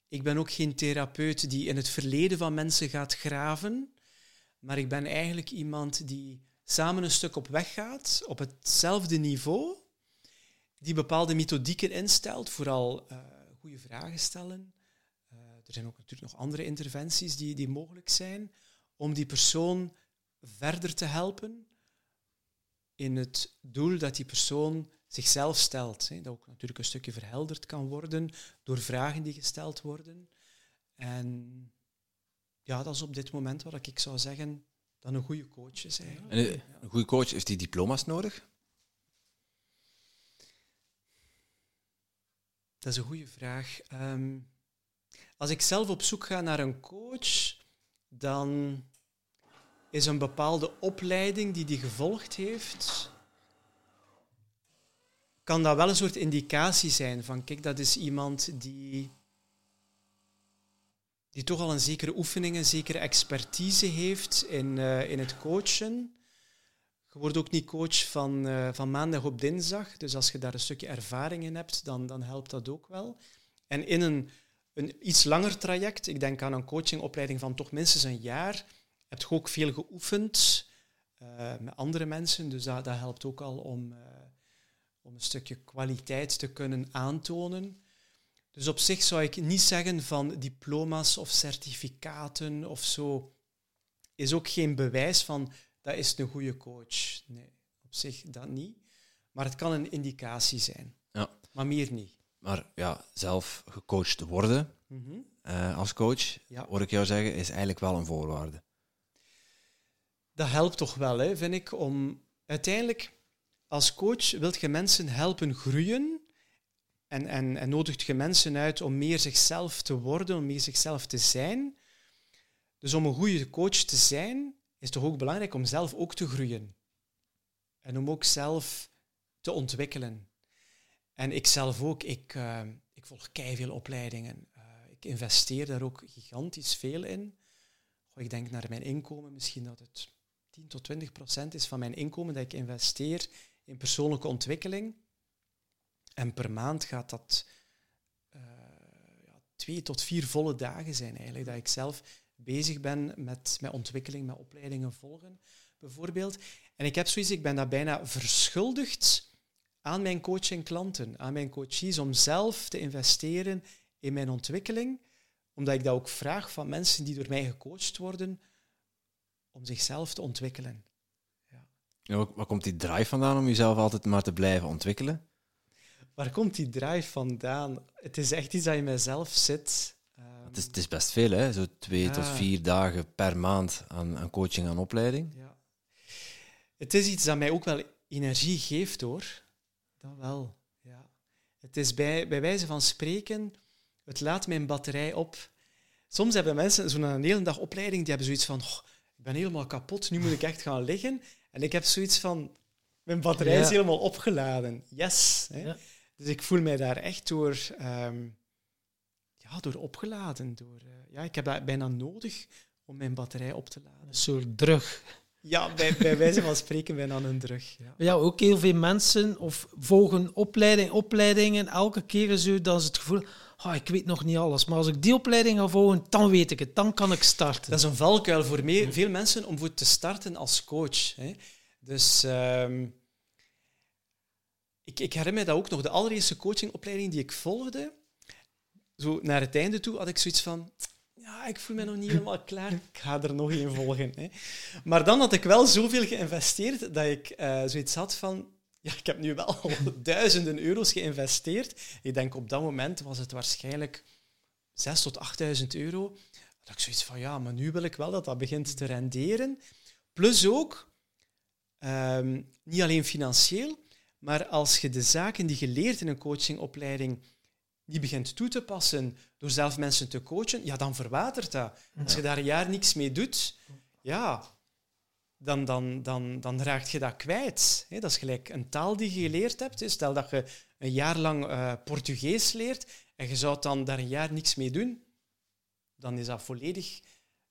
ik ben ook geen therapeut die in het verleden van mensen gaat graven. Maar ik ben eigenlijk iemand die samen een stuk op weg gaat, op hetzelfde niveau, die bepaalde methodieken instelt, vooral uh, goede vragen stellen. Uh, er zijn ook natuurlijk nog andere interventies die, die mogelijk zijn, om die persoon verder te helpen in het doel dat die persoon zichzelf stelt. Hè. Dat ook natuurlijk een stukje verhelderd kan worden door vragen die gesteld worden. En ja, dat is op dit moment wat ik zou zeggen dan een goede coach is. Eigenlijk. En een goede coach, heeft die diploma's nodig? Dat is een goede vraag. Ehm, als ik zelf op zoek ga naar een coach, dan is een bepaalde opleiding die die gevolgd heeft, kan dat wel een soort indicatie zijn van, kijk, dat is iemand die, die toch al een zekere oefening, een zekere expertise heeft in, uh, in het coachen. Je wordt ook niet coach van, uh, van maandag op dinsdag, dus als je daar een stukje ervaring in hebt, dan, dan helpt dat ook wel. En in een, een iets langer traject, ik denk aan een coachingopleiding van toch minstens een jaar, heb je ook veel geoefend uh, met andere mensen, dus dat, dat helpt ook al om, uh, om een stukje kwaliteit te kunnen aantonen. Dus op zich zou ik niet zeggen van diploma's of certificaten of zo, is ook geen bewijs van dat is een goede coach. Nee, op zich dat niet. Maar het kan een indicatie zijn. Ja. Maar meer niet. Maar ja, zelf gecoacht worden mm -hmm. uh, als coach, ja. hoor ik jou zeggen, is eigenlijk wel een voorwaarde dat helpt toch wel, hè, vind ik, om uiteindelijk als coach wilt je mensen helpen groeien en, en, en nodigt je mensen uit om meer zichzelf te worden, om meer zichzelf te zijn. Dus om een goede coach te zijn, is toch ook belangrijk om zelf ook te groeien. En om ook zelf te ontwikkelen. En ik zelf ook, ik, uh, ik volg veel opleidingen. Uh, ik investeer daar ook gigantisch veel in. Goh, ik denk naar mijn inkomen, misschien dat het 10 tot 20 procent is van mijn inkomen dat ik investeer in persoonlijke ontwikkeling. En per maand gaat dat uh, ja, twee tot vier volle dagen zijn eigenlijk, dat ik zelf bezig ben met, met ontwikkeling, met opleidingen volgen, bijvoorbeeld. En ik heb zoiets, ik ben dat bijna verschuldigd aan mijn coaching klanten, aan mijn coaches, om zelf te investeren in mijn ontwikkeling, omdat ik dat ook vraag van mensen die door mij gecoacht worden, om zichzelf te ontwikkelen. Ja. ja waar, komt die drive vandaan om jezelf altijd maar te blijven ontwikkelen? Waar komt die drive vandaan? Het is echt iets dat je mijzelf zit. Het, is, het, is, best veel, hè? Zo twee tot vier dagen per maand aan, aan coaching en opleiding. Ja. Het is iets dat mij ook wel energie geeft, hoor. Dat wel, ja. Het is bij, bij wijze van spreken, het laat mijn batterij op. Soms hebben mensen zo'n hele dag opleiding, die hebben zoiets van... Oh, ben helemaal kapot, nu moet ik echt gaan liggen. En ik heb zoiets van, mijn batterij is helemaal opgeladen. Yes. Hè? Dus ik voel mij daar echt door, um, ja, door opgeladen. Door, uh, ja, ik heb dat bijna nodig om mijn batterij op te laden. Een soort drug. Ja, bij, bij wijze van spreken bijna een drug. Ja. ja, ook heel veel mensen of volgen opleiding, opleidingen. Elke keer zo dat ze het gevoel oh, ik weet nog niet alles, maar als ik die opleiding ga volgen, dan weet ik het, dan kan ik starten. Dat is een valkuil voor veel mensen om voor te starten als coach. Hè. Dus um, ik, ik herinner me dat ook nog, de allereerste coachingopleiding die ik volgde, zo naar het einde toe had ik zoiets van, ja, ik voel me nog niet helemaal klaar, ik ga er nog één volgen. Hè. Maar dan had ik wel zoveel geïnvesteerd dat ik uh, zoiets had van, ja, ik heb nu wel duizenden euro's geïnvesteerd. Ik denk op dat moment was het waarschijnlijk 6 tot 8.000 euro. Dat ik zoiets van, ja, maar nu wil ik wel dat dat begint te renderen. Plus ook, ehm, niet alleen financieel, maar als je de zaken die je leert in een coachingopleiding die begint toe te passen door zelf mensen te coachen, ja, dan verwatert dat. Als je daar een jaar niks mee doet, ja, dan, dan, dan, dan raakt je dat kwijt. dat is gelijk een taal die je geleerd hebt. Stel dat je een jaar lang uh, Portugees leert en je zou dan daar een jaar niks mee doen, dan is dat volledig,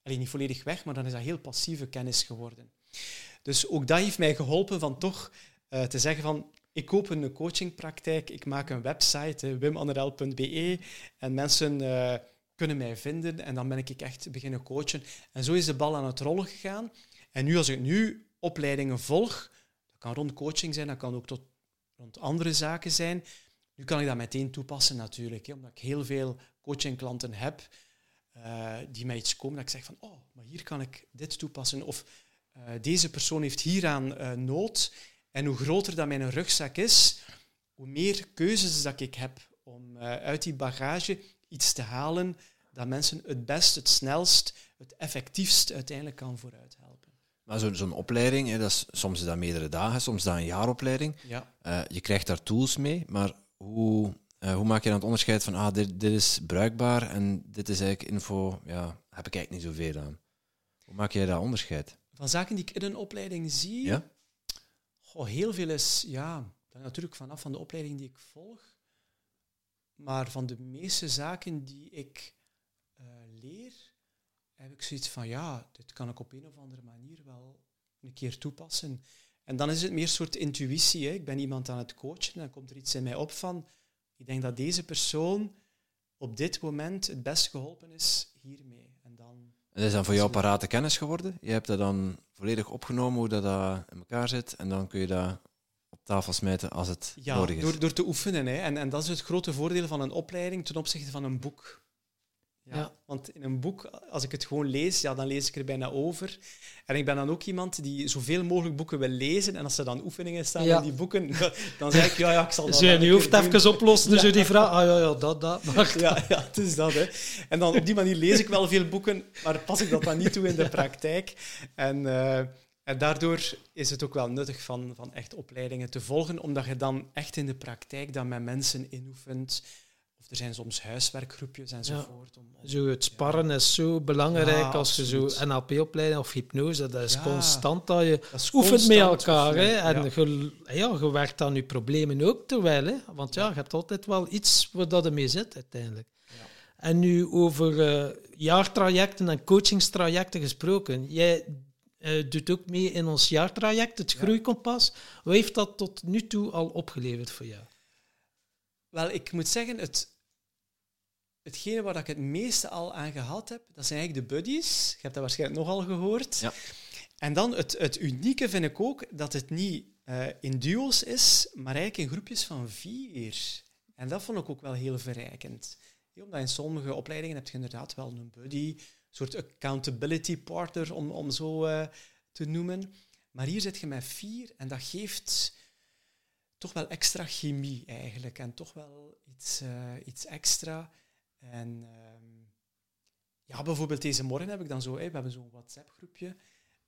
alleen niet volledig weg, maar dan is dat heel passieve kennis geworden. Dus ook dat heeft mij geholpen van toch eh, te zeggen van ik open een coachingpraktijk, ik maak een website, wimanderel.be, en mensen uh, kunnen mij vinden en dan ben ik echt beginnen coachen. En zo is de bal aan het rollen gegaan. En nu als ik nu opleidingen volg, dat kan rond coaching zijn, dat kan ook tot rond andere zaken zijn. Nu kan ik dat meteen toepassen natuurlijk, hè, omdat ik heel veel coachingklanten heb uh, die mij iets komen dat ik zeg van, oh, maar hier kan ik dit toepassen. Of uh, deze persoon heeft hieraan nood. En hoe groter dat mijn rugzak is, hoe meer keuzes dat ik heb om uit die bagage iets te halen dat mensen het best, het snelst, het effectiefst uiteindelijk kan vooruit helpen. Maar zo'n zo opleiding, hè, dat is, soms is dat meerdere dagen, soms is dat een jaaropleiding. Ja. je krijgt daar tools mee, maar hoe uh, hoe maak je dan het onderscheid van, ah, dit, dit is bruikbaar en dit is eigenlijk info, ja, heb ik eigenlijk niet zoveel aan. Hoe maak jij dat onderscheid? Van zaken die ik in een opleiding zie? Ja? Goh, heel veel is, ja, dat natuurlijk vanaf van de opleiding die ik volg. Maar van de meeste zaken die ik uh, leer, heb ik zoiets van, ja, dit kan ik op een of andere manier wel een keer toepassen. En dan is het meer een soort intuïtie. Hè. Ik ben iemand aan het coachen en dan komt er iets in mij op van ik denk dat deze persoon op dit moment het best geholpen is hiermee. En is dan voor jou parate kennis geworden? Je hebt dat dan volledig opgenomen, hoe dat, in elkaar zit, en dan kun je dat op tafel smijten als het nodig is. Door, door te oefenen. Hè. En, en dat is het grote voordeel van een opleiding ten opzichte van een boek. Ja, Want in een boek, als ik het gewoon lees, ja, dan lees ik er bijna over. En ik ben dan ook iemand die zoveel mogelijk boeken wil lezen. En als er dan oefeningen staan in die boeken, dan zeg ik, ja, ja ik zal dat... Dus je hoeft even oplossen, dus je die vraag, ah ja, ja, dat, dat. Ja, ja, het is dat. Hè. En dan op die manier lees ik wel veel boeken, maar pas ik dat dan niet toe in de praktijk. En, uh, en daardoor is het ook wel nuttig van, van echt opleidingen te volgen, omdat je dan echt in de praktijk dan met mensen inoefent er zijn soms huiswerkgroepjes enzovoort. Om, zo het sparren is zo belangrijk als je zo NLP-opleiding of hypnose, dat is constant dat je oefent met elkaar. Hè, en je, ja, je werkt aan je problemen ook terwijl. Hè, want ja, je hebt altijd wel iets waar dat mee zit uiteindelijk. En nu over uh, jaartrajecten en coachingstrajecten gesproken. Jij uh, doet ook mee in ons jaartraject, het Groeikompas. Wat heeft dat tot nu toe al opgeleverd voor jou? Wel, ik moet zeggen, het, hetgene waar ik het meeste al aan gehad heb, dat zijn eigenlijk de buddies. Je hebt dat waarschijnlijk nogal gehoord. Ja. En dan het, het unieke vind ik ook dat het niet uh, in duo's is, maar eigenlijk in groepjes van vier. En dat vond ik ook wel heel verrijkend. omdat in sommige opleidingen heb je inderdaad wel een buddy, een soort accountability partner, om, om zo uh, te noemen. Maar hier zit je met vier en dat geeft toch wel extra chemie eigenlijk. En toch wel iets, uh, iets extra. En ehm, ja, bijvoorbeeld deze morgen heb ik dan zo, we hebben zo'n WhatsApp-groepje,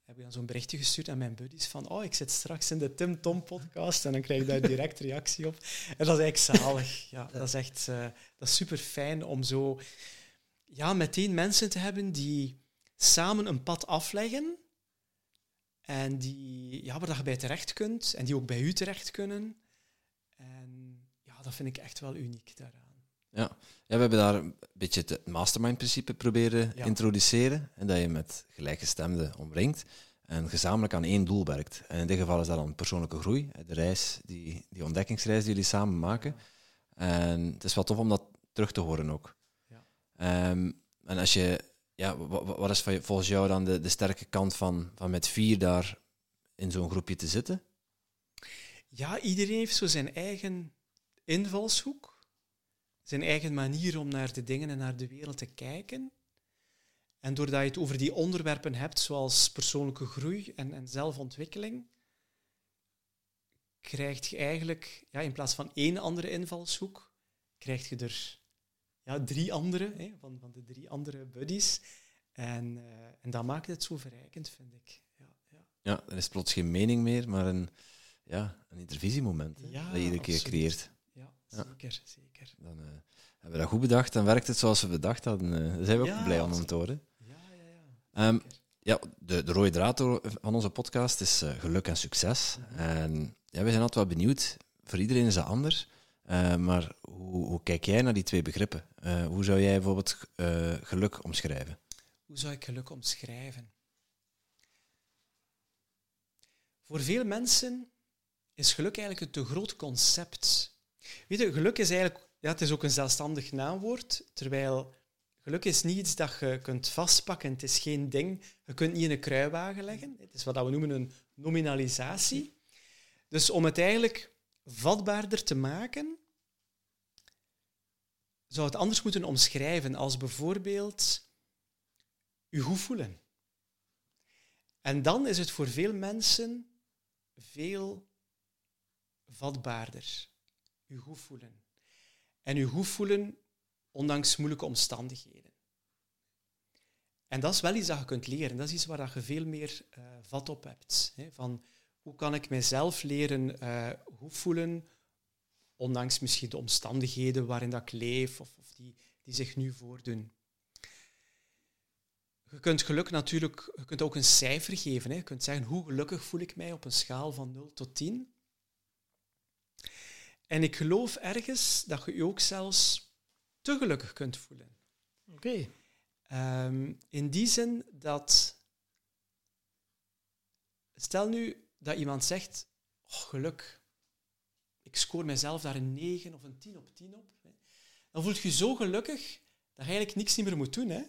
heb ik dan zo'n berichtje gestuurd aan mijn buddies van, oh, ik zit straks in de Tim Tom podcast en dan krijg ik daar direct reactie op. En dat is eigenlijk zalig. Ja, dat is echt uh, dat is super fijn om zo ja, meteen mensen te hebben die samen een pad afleggen en die, ja, waar je bij terecht kunt en die ook bij u terecht kunnen. En ja, dat vind ik echt wel uniek daaraan. Ja. ja, we hebben daar een beetje het mastermind-principe proberen ja. introduceren. En dat je met gelijkgestemden omringt en gezamenlijk aan één doel werkt. En in dit geval is dat dan persoonlijke groei, de reis, die, die ontdekkingsreis die jullie samen maken. En het is wel tof om dat terug te horen ook. Ja. Um, en als je, ja, wat, is volgens jou dan de, de sterke kant van, van met vier daar in zo'n groepje te zitten? Ja, iedereen heeft zo zijn eigen invalshoek zijn eigen manier om naar de dingen en naar de wereld te kijken. En doordat je het over die onderwerpen hebt, zoals persoonlijke groei en, en zelfontwikkeling, krijg je eigenlijk, ja, in plaats van één andere invalshoek, krijg je er ja, drie andere, hè, van, van de drie andere buddies. En, uh, en dat maakt het zo verrijkend, vind ik. Ja, ja. ja, er is plots geen mening meer, maar een, ja, een intervisiemoment ja, dat je iedere keer creëert. Ja, zeker, zeker. Dan uh, hebben we dat goed bedacht, dan werkt het zoals we bedacht hadden. Uh, daar zijn we ook blij om, om te horen. Ja, ja, ja. Um, ja, de, de rode draad van onze podcast is uh, geluk en succes. Mhm. En ja, we zijn altijd wel benieuwd. Voor iedereen is dat anders. maar hoe, hoe, kijk jij naar die twee begrippen? hoe zou jij bijvoorbeeld geluk omschrijven? Hoe zou ik geluk omschrijven? Voor veel mensen is geluk eigenlijk een te groot concept. Weet je, geluk is eigenlijk, ja, het is ook een zelfstandig naamwoord, terwijl geluk is niet iets dat je kunt vastpakken. Het is geen ding. Je kunt niet in een kruiwagen leggen. Het is wat we noemen een nominalisatie. Dus om het eigenlijk vatbaarder te maken, zou het anders moeten omschrijven als bijvoorbeeld je goed voelen. En dan is het voor veel mensen veel vatbaarder. Je goed voelen. En je goed voelen ondanks moeilijke omstandigheden. En dat is wel iets dat je kunt leren. Dat is iets waar je veel meer uh, vat op hebt. Hè? Van hoe kan ik mezelf leren uh, goed voelen, ondanks misschien de omstandigheden waarin dat ik leef of, of die, die zich nu voordoen. Je kunt geluk natuurlijk, je kunt ook een cijfer geven. Hè. Je kunt zeggen, hoe gelukkig voel ik mij op een schaal van 0 tot 10? En ik geloof ergens dat je je ook zelfs te gelukkig kunt voelen. Oké. Ehm, in die zin dat... Stel nu dat iemand zegt, oh, geluk, ik scoor mezelf daar een 9 of een 10 op 10 op. Hè. Dan voelt je zo gelukkig dat je eigenlijk niks niet meer moet doen. Hè.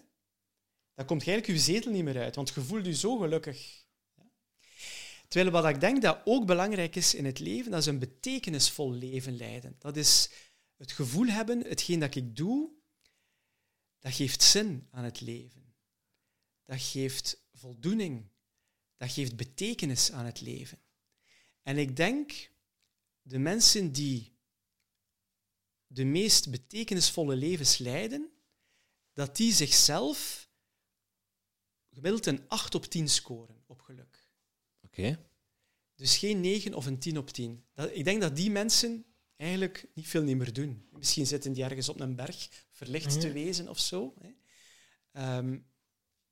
Dan komt je eigenlijk je zetel niet meer uit, want je voelt je zo gelukkig. Terwijl wat ik denk dat ook belangrijk is in het leven, dat is een betekenisvol leven leiden. Dat is het gevoel hebben, hetgeen dat ik doe, dat geeft zin aan het leven. Dat geeft voldoening. Dat geeft betekenis aan het leven. En ik denk, de mensen die de meest betekenisvolle levens leiden, dat die zichzelf gemiddeld een 8 op 10 scoren op geluk. Oké. Dus geen 9 of een 10 op 10. Dat, ik denk dat die mensen eigenlijk niet veel meer doen. Misschien zitten die ergens op een berg verlicht te wezen of zo. Hè. Um,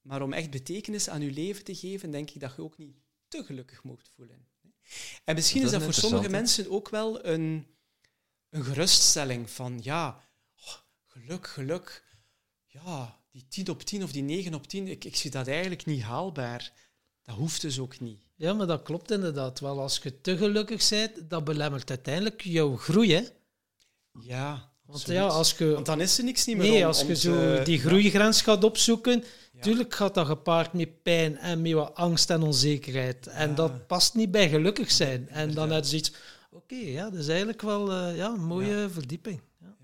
maar om echt betekenis aan je leven te geven, denk ik dat je ook niet te gelukkig mocht voelen. En misschien is dat voor sommige mensen ook wel een, een geruststelling van ja, oh, geluk, geluk. Ja, die 10 op 10 of die 9 op 10, ik, ik zie dat eigenlijk niet haalbaar. Dat hoeft dus ook niet. Ja, maar dat klopt inderdaad wel. Als je te gelukkig bent, dat belemmert uiteindelijk jouw groei. Hè? Ja, want, ja, als je, Want dan is er niks niet meer Nee, om, als om je te- zo die groeigrens gaat opzoeken, Ja. tuurlijk gaat dat gepaard met pijn en met wat angst en onzekerheid. En Ja. dat past niet bij gelukkig zijn. En dan heb je iets, oké, ja, dat is eigenlijk wel eh, ja, een mooie verdieping. Ja.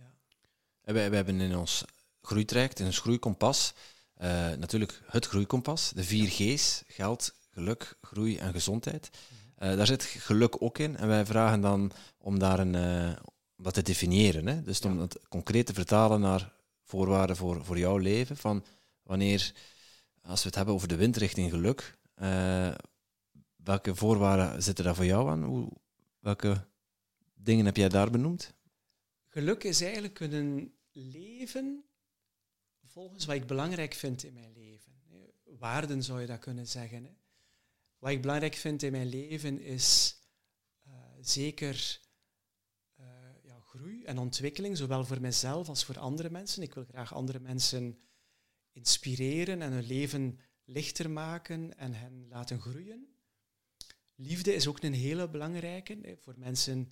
En wij, wij hebben in ons groeitraject, in ons groeikompas, eh, natuurlijk het groeikompas, de vier G's, geld, geluk, groei en gezondheid. Eh, daar zit geluk ook in en wij vragen dan om daar een, om dat te definiëren. Hè? Dus om het concreet te vertalen naar voorwaarden voor, voor jouw leven. Van wanneer, als we het hebben over de wind richting geluk, eh, welke voorwaarden zitten daar voor jou aan? Hoe, welke dingen heb jij daar benoemd? Geluk is eigenlijk een leven volgens wat ik belangrijk vind in mijn leven. Waarden zou je dat kunnen zeggen. Hè. Wat ik belangrijk vind in mijn leven is eh, zeker eh, ja, groei en ontwikkeling, zowel voor mezelf als voor andere mensen. Ik wil graag andere mensen inspireren en hun leven lichter maken en hen laten groeien. Liefde is ook een hele belangrijke voor mensen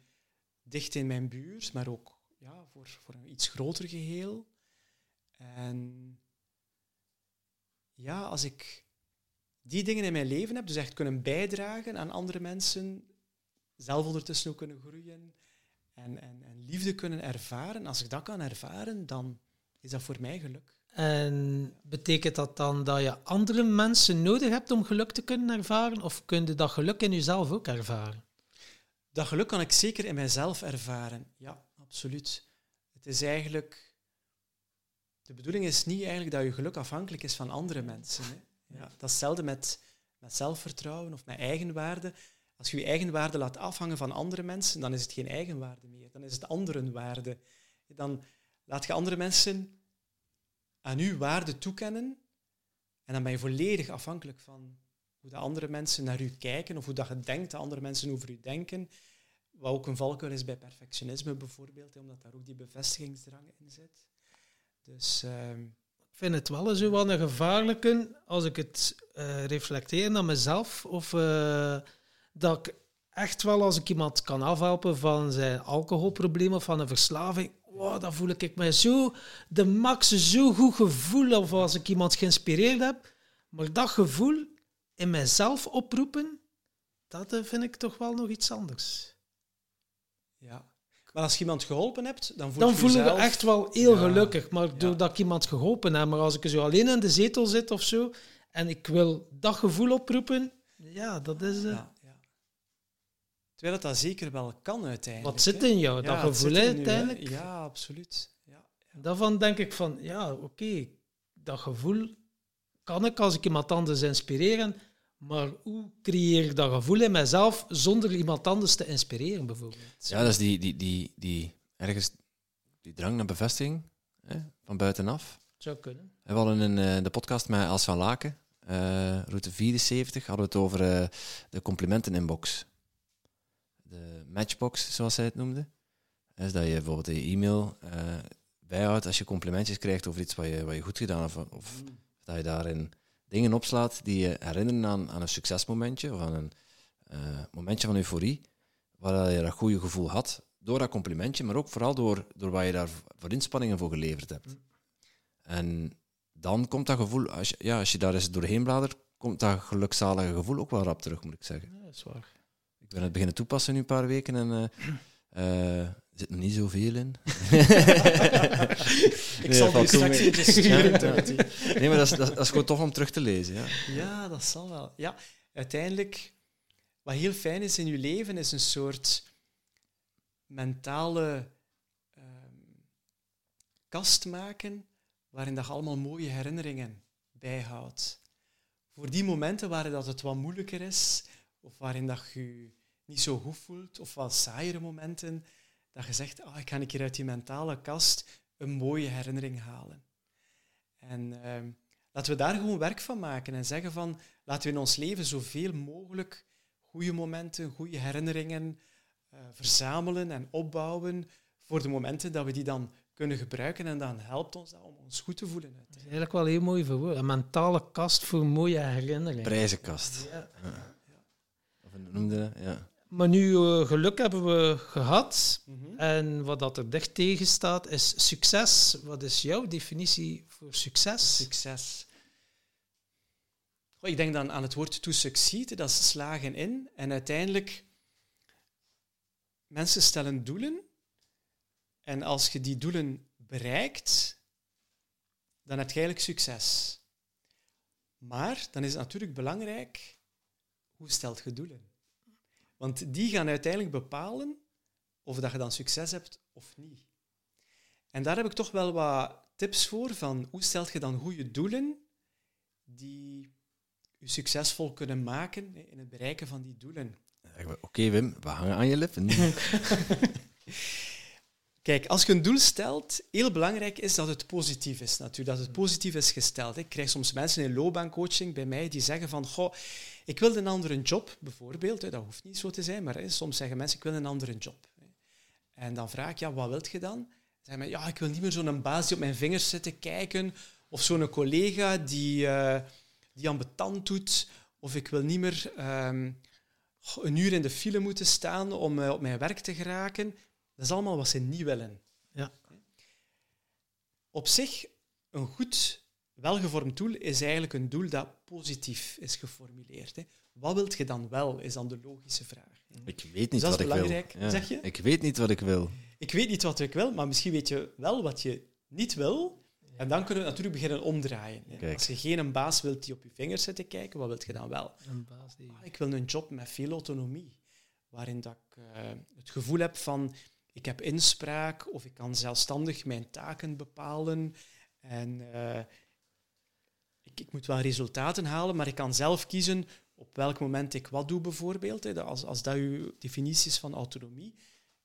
dicht in mijn buurt, maar ook ja, voor, voor een iets groter geheel. En ja, als ik die dingen in mijn leven heb, dus echt kunnen bijdragen aan andere mensen, zelf ondertussen ook kunnen groeien en, en, en liefde kunnen ervaren, als ik dat kan ervaren, dan is dat voor mij geluk. En betekent dat dan dat je andere mensen nodig hebt om geluk te kunnen ervaren? Of kun je dat geluk in jezelf ook ervaren? Dat geluk kan ik zeker in mijzelf ervaren. Ja, absoluut. Het is eigenlijk... De bedoeling is niet eigenlijk dat je geluk afhankelijk is van andere mensen. Hè. Ja, dat is hetzelfde met, met zelfvertrouwen of met eigenwaarde. Als je je eigenwaarde laat afhangen van andere mensen, dan is het geen eigenwaarde meer. Dan is het anderenwaarde. Dan laat je andere mensen aan uw waarde toekennen en dan ben je volledig afhankelijk van hoe de andere mensen naar u kijken of hoe dat je denkt dat andere mensen over u denken. Wat ook een valkuil is bij perfectionisme bijvoorbeeld, omdat daar ook die bevestigingsdrang in zit. Dus ehm, vind het wel zo wel een gevaarlijke, als ik het eh, reflecteer naar mezelf, of, eh, dat ik echt wel, als ik iemand kan afhelpen van zijn alcoholprobleem of van een verslaving, wow, dan voel ik me zo de max, zo goed gevoel of als ik iemand geïnspireerd heb. Maar dat gevoel in mijzelf oproepen, dat eh, vind ik toch wel nog iets anders. Ja. Maar als je iemand geholpen hebt, dan voel Dan je voel ik me jezelf- echt wel heel Ja. gelukkig. Maar doordat ik iemand geholpen heb, maar als ik zo alleen in de zetel zit of zo, en ik wil dat gevoel oproepen, ja, dat is... eh, Ja, ja. Terwijl dat, dat zeker wel kan uiteindelijk. wat zit hè. in jou, Ja, dat het gevoel zit hè, in u, hè. uiteindelijk. Ja, absoluut. Ja. Daarvan denk ik van, ja, oké, dat gevoel kan ik als ik iemand anders inspireren, maar hoe creëer ik dat gevoel in mezelf zonder iemand anders te inspireren, bijvoorbeeld? Ja, dat is die, die, die, die ergens die drang naar bevestiging hè, van buitenaf. Zou kunnen. We hadden in eh, de podcast met Els van Laken, eh, route 74, hadden we het over eh, de complimenten-inbox. De matchbox, zoals zij het noemde. Is dat je bijvoorbeeld je e-mail eh, bijhoudt als je complimentjes krijgt over iets wat je, wat je goed gedaan hebt. Of, of dat je daarin dingen opslaat die je herinneren aan, aan een succesmomentje of aan een eh, momentje van euforie, waar je dat goede gevoel had door dat complimentje, maar ook vooral door, door wat je daar voor inspanningen voor geleverd hebt. En dan komt dat gevoel, als je, ja, als je daar eens doorheen bladert, komt dat gelukzalige gevoel ook wel rap terug, moet ik zeggen. Ja, dat is waar. Ik ben het beginnen toepassen nu een paar weken en eh, eh, er zit nog niet zoveel in. Ik Nee, zal die straks even sturen, Ja. Nee, maar dat is, dat, is, dat is gewoon tof om terug te lezen. Ja. Ja, dat zal wel. Ja, uiteindelijk, wat heel fijn is in je leven, is een soort mentale ehm, kast maken waarin dat je allemaal mooie herinneringen bijhoudt. Voor die momenten waarin dat het wat moeilijker is, of waarin dat je je niet zo goed voelt, of wat saaiere momenten, dat je zegt, ah, ik ga een keer uit die mentale kast een mooie herinnering halen. En ehm, laten we daar gewoon werk van maken en zeggen van, laten we in ons leven zoveel mogelijk goede momenten, goede herinneringen eh, verzamelen en opbouwen voor de momenten dat we die dan kunnen gebruiken en dan helpt ons dat om ons goed te voelen. Dat is eigenlijk wel heel mooi verwoord. Een mentale kast voor mooie herinneringen. Prijzenkast. Ja. Of hoe noemde dat? Ja. Maar nu eh, geluk hebben we gehad. Mhm. En wat dat er dicht tegen staat is succes. Wat is jouw definitie voor succes? Succes. Goh, ik denk dan aan het woord to succeed, dat is slagen in. En uiteindelijk, mensen stellen doelen. En als je die doelen bereikt, dan heb je eigenlijk succes. Maar dan is het natuurlijk belangrijk, hoe stelt je doelen? Want die gaan uiteindelijk bepalen of dat je dan succes hebt of niet. En daar heb ik toch wel wat tips voor, van hoe stelt je dan goede doelen die je succesvol kunnen maken in het bereiken van die doelen. Oké Wim, we hangen aan je lippen. Kijk, als je een doel stelt, heel belangrijk is dat het positief is natuurlijk, dat het positief is gesteld. Ik krijg soms mensen in loopbaancoaching bij mij die zeggen van, goh, ik wil een andere job, bijvoorbeeld. Dat hoeft niet zo te zijn, maar soms zeggen mensen, ik wil een andere job. En dan vraag ik, ja, wat wilt je dan? Zeggen ze, ja, ik wil niet meer zo'n baas die op mijn vingers zit te kijken, of zo'n collega die, eh die ambetant doet, of ik wil niet meer ehm, een uur in de file moeten staan om eh, op mijn werk te geraken. Dat is allemaal wat ze niet willen. Ja. Op zich, een goed, welgevormd doel is eigenlijk een doel dat positief is geformuleerd. Hè. Wat wilt je dan wel, is dan de logische vraag. Ik weet niet Dus dat wat is ik wil. belangrijk, Ja. zeg je? Ik weet niet wat ik wil. Ik weet niet wat ik wil, maar misschien weet je wel wat je niet wil. En dan kunnen we natuurlijk beginnen omdraaien. Als je geen een baas wilt die op je vingers zit te kijken, wat wilt je dan wel? Een baas die... Ah, ik wil een job met veel autonomie, waarin dat ik eh, het gevoel heb van ik heb inspraak of ik kan zelfstandig mijn taken bepalen en eh, ik, ik moet wel resultaten halen, maar ik kan zelf kiezen op welk moment ik wat doe bijvoorbeeld. Hè. Als, als dat uw definitie is van autonomie,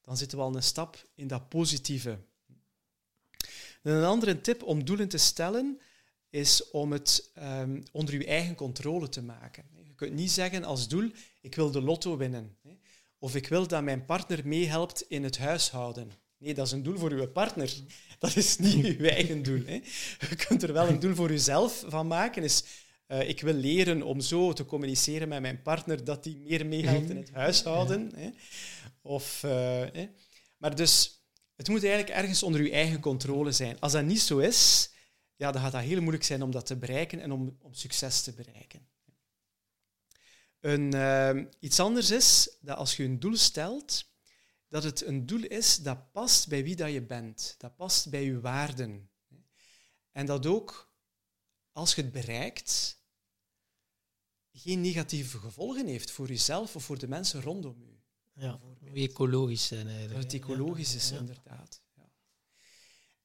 dan zitten we al een stap in dat positieve. Een andere tip om doelen te stellen is om het ehm, onder je eigen controle te maken. Je kunt niet zeggen als doel, ik wil de lotto winnen. Hè. Of ik wil dat mijn partner meehelpt in het huishouden. Nee, dat is een doel voor uw partner. Dat is niet uw eigen doel. Hè. Je kunt er wel een doel voor jezelf van maken. Is Eh, ik wil leren om zo te communiceren met mijn partner dat die meer meehelpt in het huishouden. Hè. Of, eh, Maar dus, het moet eigenlijk ergens onder uw eigen controle zijn. Als dat niet zo is, ja, dan gaat dat heel moeilijk zijn om dat te bereiken en om, om succes te bereiken. Een, uh, iets anders is dat als je een doel stelt, dat het een doel is dat past bij wie dat je bent. Dat past bij je waarden. En dat ook, als je het bereikt, geen negatieve gevolgen heeft voor jezelf of voor de mensen rondom je. Ja, ecologisch zijn eigenlijk. Dat het ecologisch is, inderdaad. Ja.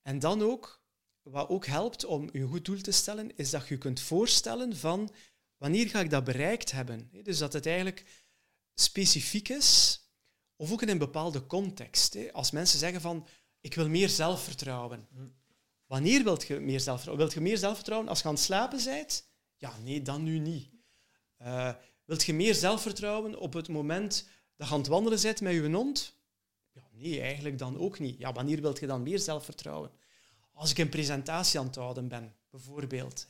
En dan ook, wat ook helpt om je goed doel te stellen, is dat je kunt voorstellen van wanneer ga ik dat bereikt hebben. Dus dat het eigenlijk specifiek is, of ook in een bepaalde context. Als mensen zeggen van, ik wil meer zelfvertrouwen. Hm. Wanneer wilt je meer zelfvertrouwen? Wilt je meer zelfvertrouwen als je aan het slapen bent? Ja, nee, dan nu niet. Uh, wilt je meer zelfvertrouwen op het moment dat je aan het wandelen bent met je hond? Ja, nee, eigenlijk dan ook niet. Ja, wanneer wilt je dan meer zelfvertrouwen? Als ik een presentatie aan het houden ben, bijvoorbeeld.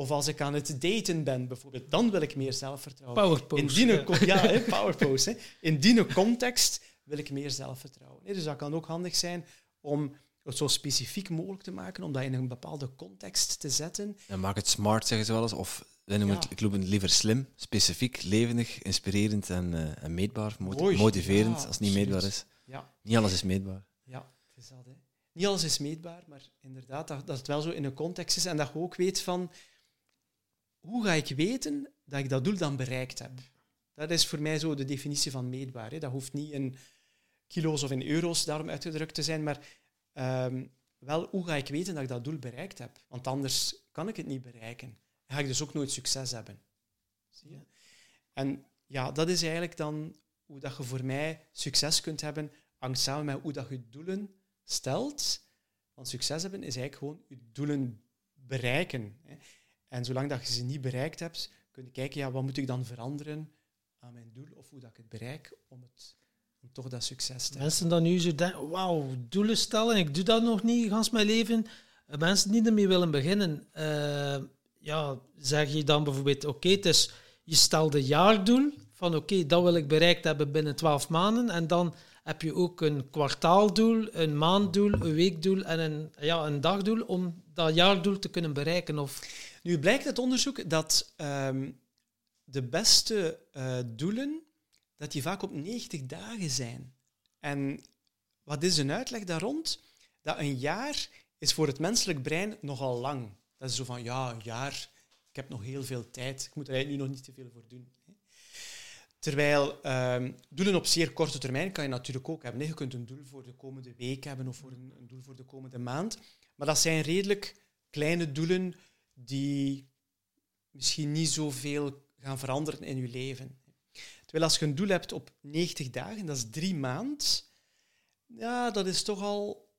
Of als ik aan het daten ben, bijvoorbeeld, dan wil ik meer zelfvertrouwen. Powerpose. In die, ja, hè, powerpose. Hè. In die context wil ik meer zelfvertrouwen. Hè. Dus dat kan ook handig zijn om het zo specifiek mogelijk te maken, om dat in een bepaalde context te zetten. En maak het smart, zeggen ze wel eens. Of wij noemen het, ik noem het liever slim, specifiek, levendig, inspirerend en, uh, en meetbaar. motiverend, als het niet meetbaar is. Ja. Niet alles is meetbaar. Ja, het is dat. Hè. Niet alles is meetbaar, maar inderdaad, dat, dat het wel zo in een context is en dat je ook weet van hoe ga ik weten dat ik dat doel dan bereikt heb? Dat is voor mij zo de definitie van meetbaar. Hè. Dat hoeft niet in kilo's of in euro's daarom uitgedrukt te zijn, maar ehm, wel hoe ga ik weten dat ik dat doel bereikt heb? Want anders kan ik het niet bereiken. Dan ga ik dus ook nooit succes hebben. Zie je? En ja, dat is eigenlijk dan hoe dat je voor mij succes kunt hebben, hangt samen met hoe dat je doelen stelt. Want succes hebben is eigenlijk gewoon je doelen bereiken. Hè. En zolang dat je ze niet bereikt hebt, kun je kijken, ja, wat moet ik dan veranderen aan mijn doel of hoe dat ik het bereik om, het, om toch dat succes te hebben. Mensen dan nu zo denken, wauw, doelen stellen, ik doe dat nog niet gans mijn leven. Eh, mensen die ermee willen beginnen, uh, ja, zeg je dan bijvoorbeeld, oké, is, je stelt een jaardoel van oké, dat wil ik bereikt hebben binnen twaalf maanden en dan heb je ook een kwartaaldoel, een maanddoel, een weekdoel en een, ja, een dagdoel om dat jaardoel te kunnen bereiken. Of nu blijkt uit onderzoek dat um, de beste uh, doelen dat die vaak op 90 dagen zijn. En wat is een uitleg daar rond? Dat een jaar is voor het menselijk brein nogal lang. Dat is zo van, ja, een jaar, ik heb nog heel veel tijd, ik moet er eigenlijk nu nog niet te veel voor doen. Terwijl um, doelen op zeer korte termijn kan je natuurlijk ook hebben. Je kunt een doel voor de komende week hebben of voor een, een doel voor de komende maand. Maar dat zijn redelijk kleine doelen die misschien niet zoveel gaan veranderen in je leven. Terwijl als je een doel hebt op 90 dagen, dat is drie maanden, ja, dat is toch al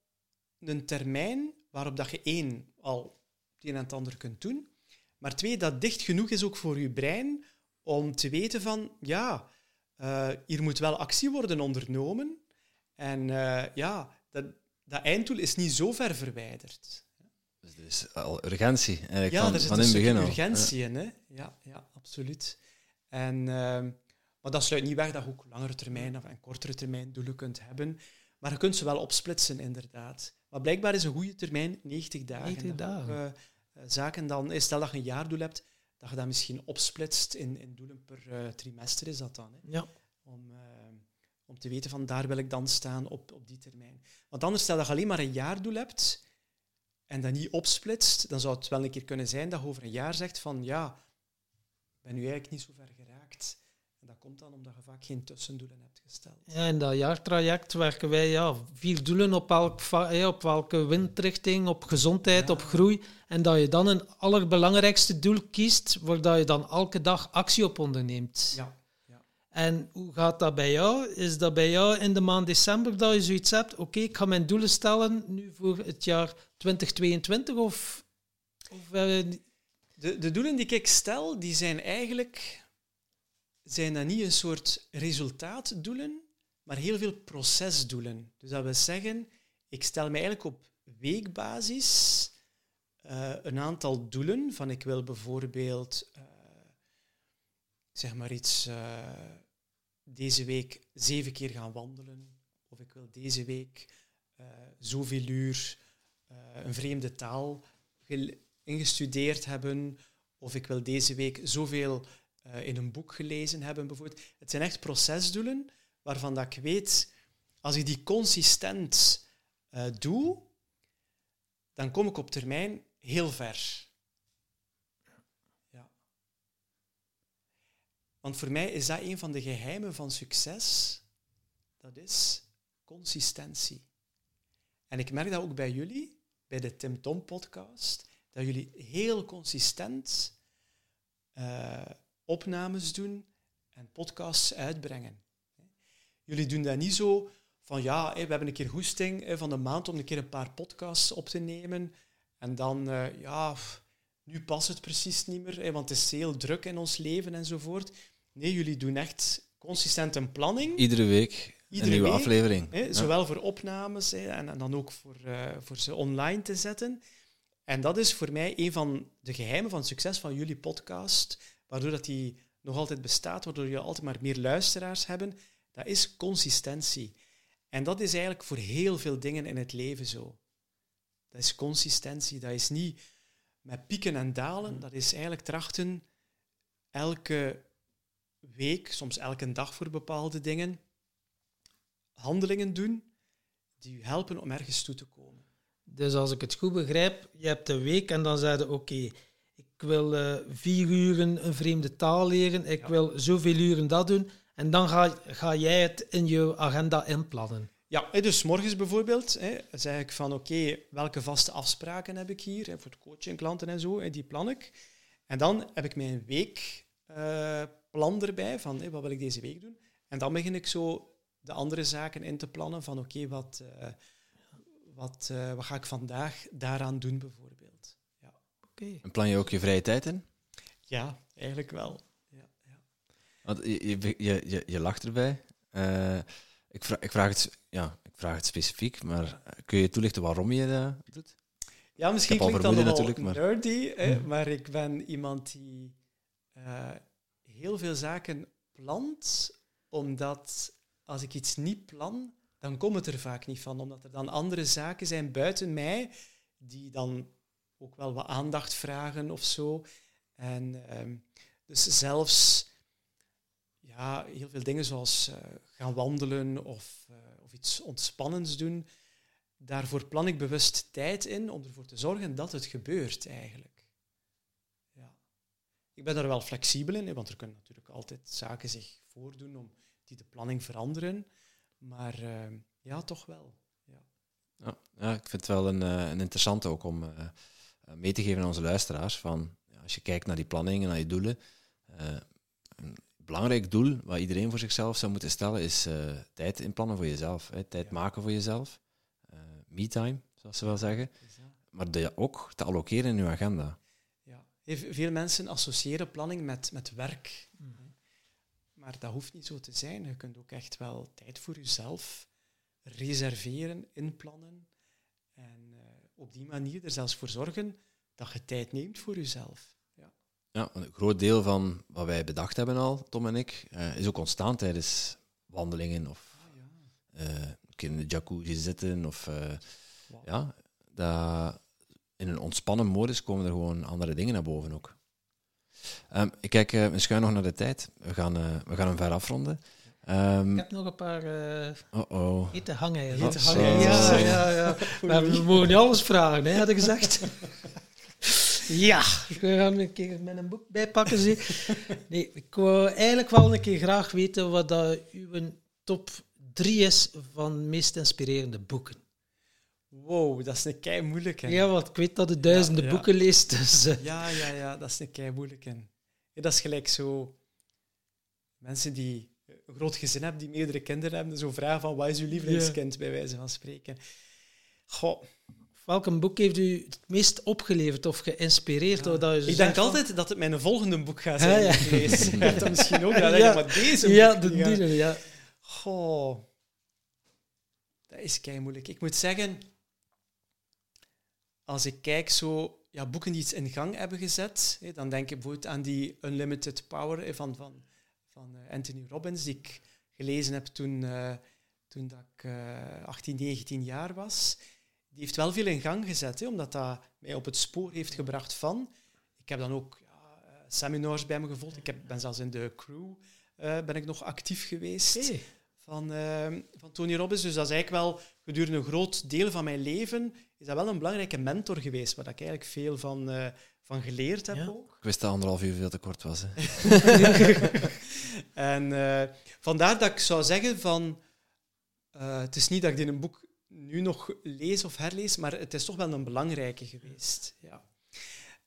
een termijn waarop dat je één, al het een en het ander kunt doen, maar twee, dat dicht genoeg is ook voor je brein om te weten van, ja, uh, hier moet wel actie worden ondernomen. En uh, ja, dat, dat einddoel is niet zo ver verwijderd. Dus er is al urgentie eigenlijk ja, van, er zit van een in begin al. urgentie in. Hè? Ja, ja, absoluut. En, uh, maar dat sluit niet weg dat je ook langere termijn of en kortere termijn doelen kunt hebben. Maar je kunt ze wel opsplitsen, inderdaad. Maar blijkbaar is een goede termijn 90 dagen. 90 dagen. Ook, uh, zaken dan, stel dat je een jaardoel hebt, dat je dat misschien opsplitst in, in doelen per uh, trimester, is dat dan. Hè? Ja. Om, om te weten van daar wil ik dan staan op, op die termijn. Want anders, stel dat je alleen maar een jaardoel hebt, en dat niet opsplitst, dan zou het wel een keer kunnen zijn dat je over een jaar zegt van ja, ik ben nu eigenlijk niet zo ver geraakt. En dat komt dan omdat je vaak geen tussendoelen hebt gesteld. Ja, in dat jaartraject werken wij ja, vier doelen op, elk, ja, op welke windrichting, op gezondheid, op groei. En dat je dan een allerbelangrijkste doel kiest, waar je dan elke dag actie op onderneemt. Ja. En hoe gaat dat bij jou? Is dat bij jou in de maand december dat je zoiets hebt? Oké, ik ga mijn doelen stellen nu voor het jaar 2022 of... of uh... de, de doelen die ik stel, die zijn eigenlijk... Zijn dat niet een soort resultaatdoelen, maar heel veel procesdoelen. Dus dat wil zeggen, ik stel me eigenlijk op weekbasis eh, een aantal doelen. Van ik wil bijvoorbeeld, uh, zeg maar iets, uh, deze week zeven keer gaan wandelen. Of ik wil deze week zoveel uur een vreemde taal ingestudeerd hebben. Of ik wil deze week zoveel in een boek gelezen hebben, bijvoorbeeld. Het zijn echt procesdoelen waarvan dat ik weet, als ik die consistent doe, dan kom ik op termijn heel ver. Ja. Want voor mij is dat een van de geheimen van succes. Dat is consistentie. En ik merk dat ook bij jullie, bij de Tim Tom podcast, dat jullie heel consistent uh, opnames doen en podcasts uitbrengen. Jullie doen dat niet zo van ja, we hebben een keer hoesting van de maand om een keer een paar podcasts op te nemen. En dan, uh, ja, nu past het precies niet meer, want het is heel druk in ons leven enzovoort. Nee, jullie doen echt consistent een planning. Iedere week Iedere een nieuwe aflevering. Hè, Zowel voor opnames hè, en, en, dan ook voor, uh, voor ze online te zetten. En dat is voor mij een van de geheimen van het succes van jullie podcast, waardoor dat die nog altijd bestaat, waardoor je altijd maar meer luisteraars hebben. Dat is consistentie. En dat is eigenlijk voor heel veel dingen in het leven zo. Dat is consistentie. Dat is niet met pieken en dalen. Dat is eigenlijk trachten elke week, soms elke dag voor bepaalde dingen, handelingen doen die u helpen om ergens toe te komen. Dus als ik het goed begrijp, je hebt een week en dan zei je, oké, ik wil uh, vier uren een vreemde taal leren, ik wil zoveel uren dat doen, en dan ga, ga jij het in je agenda inplannen. Ja, dus morgens bijvoorbeeld hè, zeg ik van oké, welke vaste afspraken heb ik hier hè, voor het coaching, klanten en zo, die plan ik. En dan heb ik mijn weekplan uh, erbij van wat wil ik deze week doen. En dan begin ik zo de andere zaken in te plannen van oké, wat, uh, wat, uh, wat ga ik vandaag daaraan doen bijvoorbeeld. Okay. En plan je ook je vrije tijd in? Ja, eigenlijk wel. Ja, ja. Want je, je, je, je lacht erbij. Ik vraag, ik, vraag het, ja, ik vraag het specifiek, maar kun je toelichten waarom je dat doet? Ja, misschien klinkt dat natuurlijk, maar... nerdy, hè, hm. maar ik ben iemand die uh, heel veel zaken plant, omdat als ik iets niet plan, dan komt het er vaak niet van, omdat er dan andere zaken zijn buiten mij die dan ook wel wat aandacht vragen of zo. En uh, dus zelfs ja, heel veel dingen zoals uh, gaan wandelen of, uh, of iets ontspannends doen, daarvoor plan ik bewust tijd in om ervoor te zorgen dat het gebeurt eigenlijk. Ja. Ik ben daar wel flexibel in, want er kunnen natuurlijk altijd zaken zich voordoen om die de planning veranderen. Maar uh, ja, toch wel. Ja. Ja, ja, ik vind het wel een, een interessante ook om mee te geven aan onze luisteraars. Van, als je kijkt naar die planning en naar je doelen, belangrijk doel wat iedereen voor zichzelf zou moeten stellen is uh, tijd inplannen voor jezelf. Hè. Tijd maken voor jezelf. Uh, me-time, zoals ze wel zeggen. Maar dat ook te allokeren in je agenda. Ja. Veel mensen associëren planning met, met werk. Mhm. Maar dat hoeft niet zo te zijn. Je kunt ook echt wel tijd voor jezelf reserveren, inplannen. Op die manier er zelfs voor zorgen dat je tijd neemt voor jezelf. Ja, een groot deel van wat wij bedacht hebben al, Tom en ik, uh, is ook ontstaan tijdens wandelingen of ah, ja. uh, een keer in de jacuzzi zitten. Of, uh, wow. ja, dat, in een ontspannen modus komen er gewoon andere dingen naar boven ook. Um, ik kijk uh, schuin nog naar de tijd. We gaan, we gaan hem ver afronden. Um, ik heb nog een paar uh, oh -oh. eten hangen. hangen. Ja, ja, ja. We mogen niet alles vragen, hè, had ik gezegd. Ja, we gaan een keer met een boek bijpakken. Zie. Nee, ik wou eigenlijk wel een keer graag weten wat dat uw top drie is van meest inspirerende boeken. Wow, dat is een kei moeilijk. Ja, want ik weet dat je duizenden boeken leest. Dus, uh. Ja, ja, ja, dat is een kei moeilijk. Ja, dat is gelijk zo. Mensen die een groot gezin hebben, die meerdere kinderen hebben, zo vragen van wat is uw lievelingskind, bij wijze van spreken. Goh, Welk boek heeft u het meest opgeleverd of geïnspireerd? Ja. Dat ik denk altijd dat het mijn volgende boek gaat zijn. Ja, ja. Ik lees. dat misschien ook. Dat ja. maar deze ja, de die, ja. Goh. Dat is kei moeilijk. Ik moet zeggen, als ik kijk zo ja, boeken die iets in gang hebben gezet. Dan denk ik bijvoorbeeld aan die Unlimited Power van, van, van eh, Anthony Robbins, die ik gelezen heb toen, uh, toen dat ik uh, 18, 19 jaar was. Die heeft wel veel in gang gezet, hè, omdat dat mij op het spoor heeft gebracht van. Ik heb dan ook ja, eh, seminars bij me gevolgd. Ik heb, ben zelfs in de crew ben ik nog actief geweest. Hey. Van, van Tony Robbins. Dus dat is eigenlijk wel gedurende een groot deel van mijn leven is dat wel een belangrijke mentor geweest, waar ik eigenlijk veel van, uh, van geleerd heb Ja. ook. Ik wist dat anderhalf uur veel te kort was. Hè. en eh, vandaar dat ik zou zeggen van... eh, het is niet dat ik dit een boek nu nog lees of herlees, maar het is toch wel een belangrijke geweest. Ja.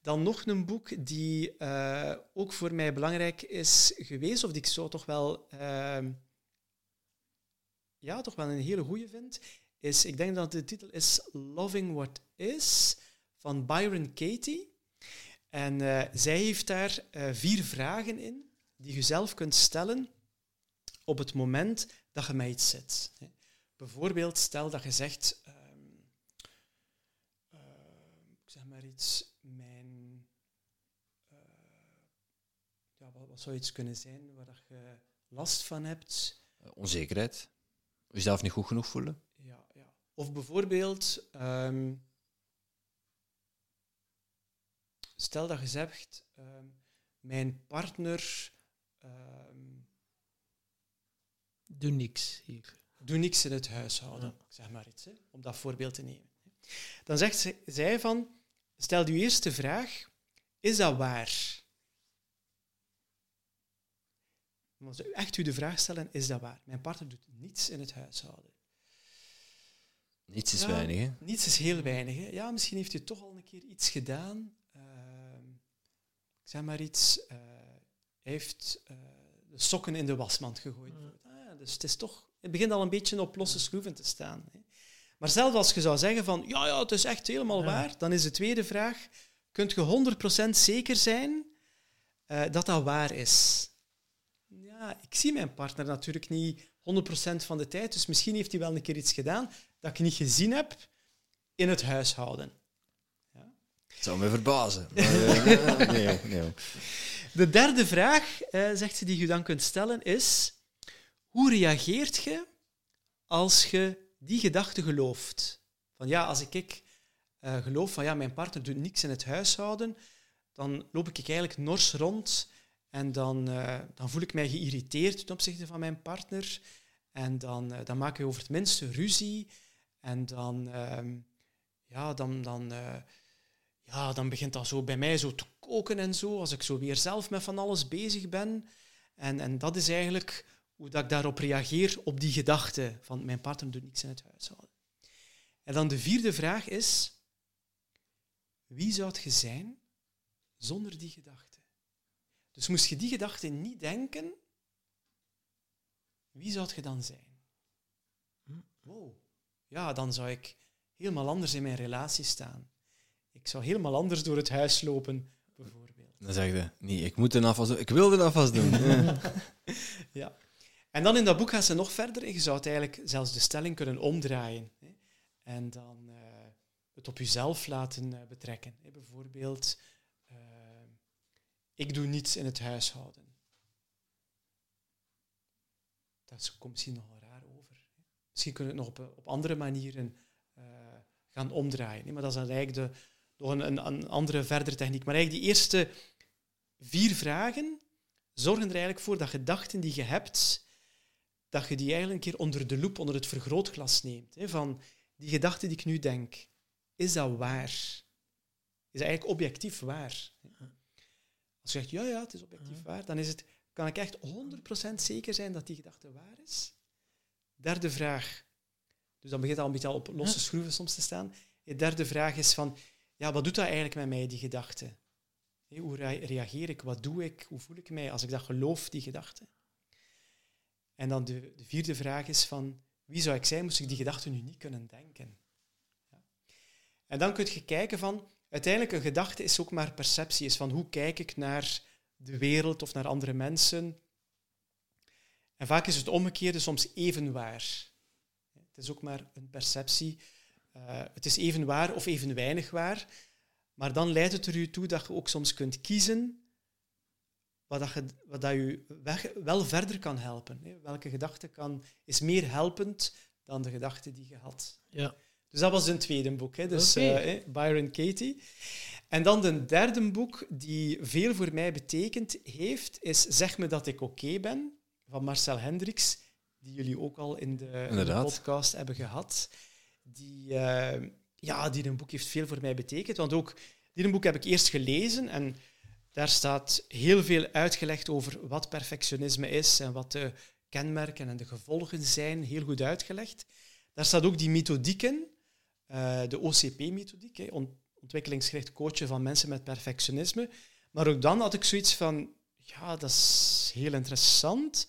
Dan nog een boek die eh, ook voor mij belangrijk is geweest, of die ik zo toch wel, ehm, ja, toch wel een hele goede vind, is, ik denk dat de titel is Loving What Is, van Byron Katie. En eh, zij heeft daar eh, vier vragen in, die je zelf kunt stellen op het moment dat je met iets zit. Bijvoorbeeld, stel dat je zegt, ehm, eh, ik zeg maar iets, mijn, ja, wat, wat zou iets kunnen zijn waar je last van hebt? Onzekerheid. Jezelf niet goed genoeg voelen. Of bijvoorbeeld, ehm, stel dat je zegt, ehm, mijn partner ehm, Doe niks hier. doet niks in het huishouden. Ja. Ik zeg maar iets, hè, om dat voorbeeld te nemen. Dan zegt ze- zij van, stel je eerste vraag, is dat waar? Als u echt u de vraag stellen, is dat waar? Mijn partner doet niets in het huishouden. Niets is Ja. weinig. Hè. Niets is heel weinig. Hè? Ja, misschien heeft u toch al een keer iets gedaan. Ehm, ik zeg maar iets. eh, hij heeft eh, de sokken in de wasmand gegooid. Ah, ja, dus het is toch... Het begint al een beetje op losse schroeven te staan. Hè? Maar zelfs als je zou zeggen van... Ja, ja, het is echt helemaal Ja. waar. Dan is de tweede vraag... Kunt je 100% zeker zijn eh, dat dat waar is? Ja, ik zie mijn partner natuurlijk niet 100% van de tijd. Dus misschien heeft hij wel een keer iets gedaan dat ik niet gezien heb in het huishouden. Het zou me verbazen. Maar, eh, nee, nee. De derde vraag, eh, zegt ze, die je dan kunt stellen, is: hoe reageert je als je die gedachte gelooft? Van ja, als ik, ik eh, geloof van ja, mijn partner doet niks in het huishouden, dan loop ik eigenlijk nors rond en dan, dan voel ik mij geïrriteerd ten opzichte van mijn partner. En dan, eh, dan maken we over het minste ruzie. En dan, ehm, ja, dan, dan, eh, ja, dan begint dat zo bij mij zo te koken en zo, als ik zo weer zelf met van alles bezig ben. En, en dat is eigenlijk hoe dat ik daarop reageer, op die gedachte van mijn partner doet niks in het huishouden. En dan de vierde vraag is, wie zou je zijn zonder die gedachte? Dus moest je die gedachte niet denken, wie zou je dan zijn? Wow. Ja, dan zou ik helemaal anders in mijn relatie staan. Ik zou helemaal anders door het huis lopen, bijvoorbeeld. Dan zeg je, nee, ik moet een afwas doen. Ik wil de afwas doen. Ja. Ja. En dan in dat boek gaat ze nog verder. Je zou het eigenlijk zelfs de stelling kunnen omdraaien. Hè? En dan eh, het op jezelf laten eh, betrekken. Hè? Bijvoorbeeld, eh, ik doe niets in het huishouden. Dat komt misschien. Hè? Misschien kunnen we het nog op, op andere manieren eh, gaan omdraaien. Hè? Maar dat is dan eigenlijk de, nog een, een, een andere, verdere techniek. Maar eigenlijk die eerste vier vragen zorgen er eigenlijk voor dat gedachten die je hebt, dat je die eigenlijk een keer onder de loep, onder het vergrootglas neemt. Hè, van die gedachte die ik nu denk, is dat waar? Is dat eigenlijk objectief waar? Als je zegt, ja, ja, het is objectief waar, dan is het, kan ik echt 100% zeker zijn dat die gedachte waar is? Derde vraag. Dus dan begint het al een beetje al op losse schroeven soms te staan. De derde vraag is van, ja, wat doet dat eigenlijk met mij, die gedachte? Hoe rea- reageer ik? Wat doe ik? Hoe voel ik mij als ik dat geloof, die gedachte? En dan de, de vierde vraag is van, wie zou ik zijn moest ik die gedachte nu niet kunnen denken? Ja. En dan kun je kijken van, uiteindelijk een gedachte is ook maar perceptie, is van hoe kijk ik naar de wereld of naar andere mensen. En vaak is het omgekeerde soms even waar. Het is ook maar een perceptie. Eh, het is even waar of even weinig waar. Maar dan leidt het er u toe dat je ook soms kunt kiezen wat, dat je, wat dat je weg, wel verder kan helpen. Welke gedachte kan, is meer helpend dan de gedachte die je had. Ja. Dus dat was een tweede boek, hè. Dus, eh, hè, Byron Katie. En dan de derde boek die veel voor mij betekend heeft, is Zeg me dat ik oké ben, van Marcel Hendricks, die jullie ook al in de, in de podcast hebben gehad. Die, eh, ja, die een boek heeft veel voor mij betekend, want ook een boek heb ik eerst gelezen en daar staat heel veel uitgelegd over wat perfectionisme is en wat de kenmerken en de gevolgen zijn, heel goed uitgelegd. Daar staat ook die methodiek in, eh, de OCP-methodiek, ontwikkelingsgericht coachen van mensen met perfectionisme. Maar ook dan had ik zoiets van, ja, dat is heel interessant,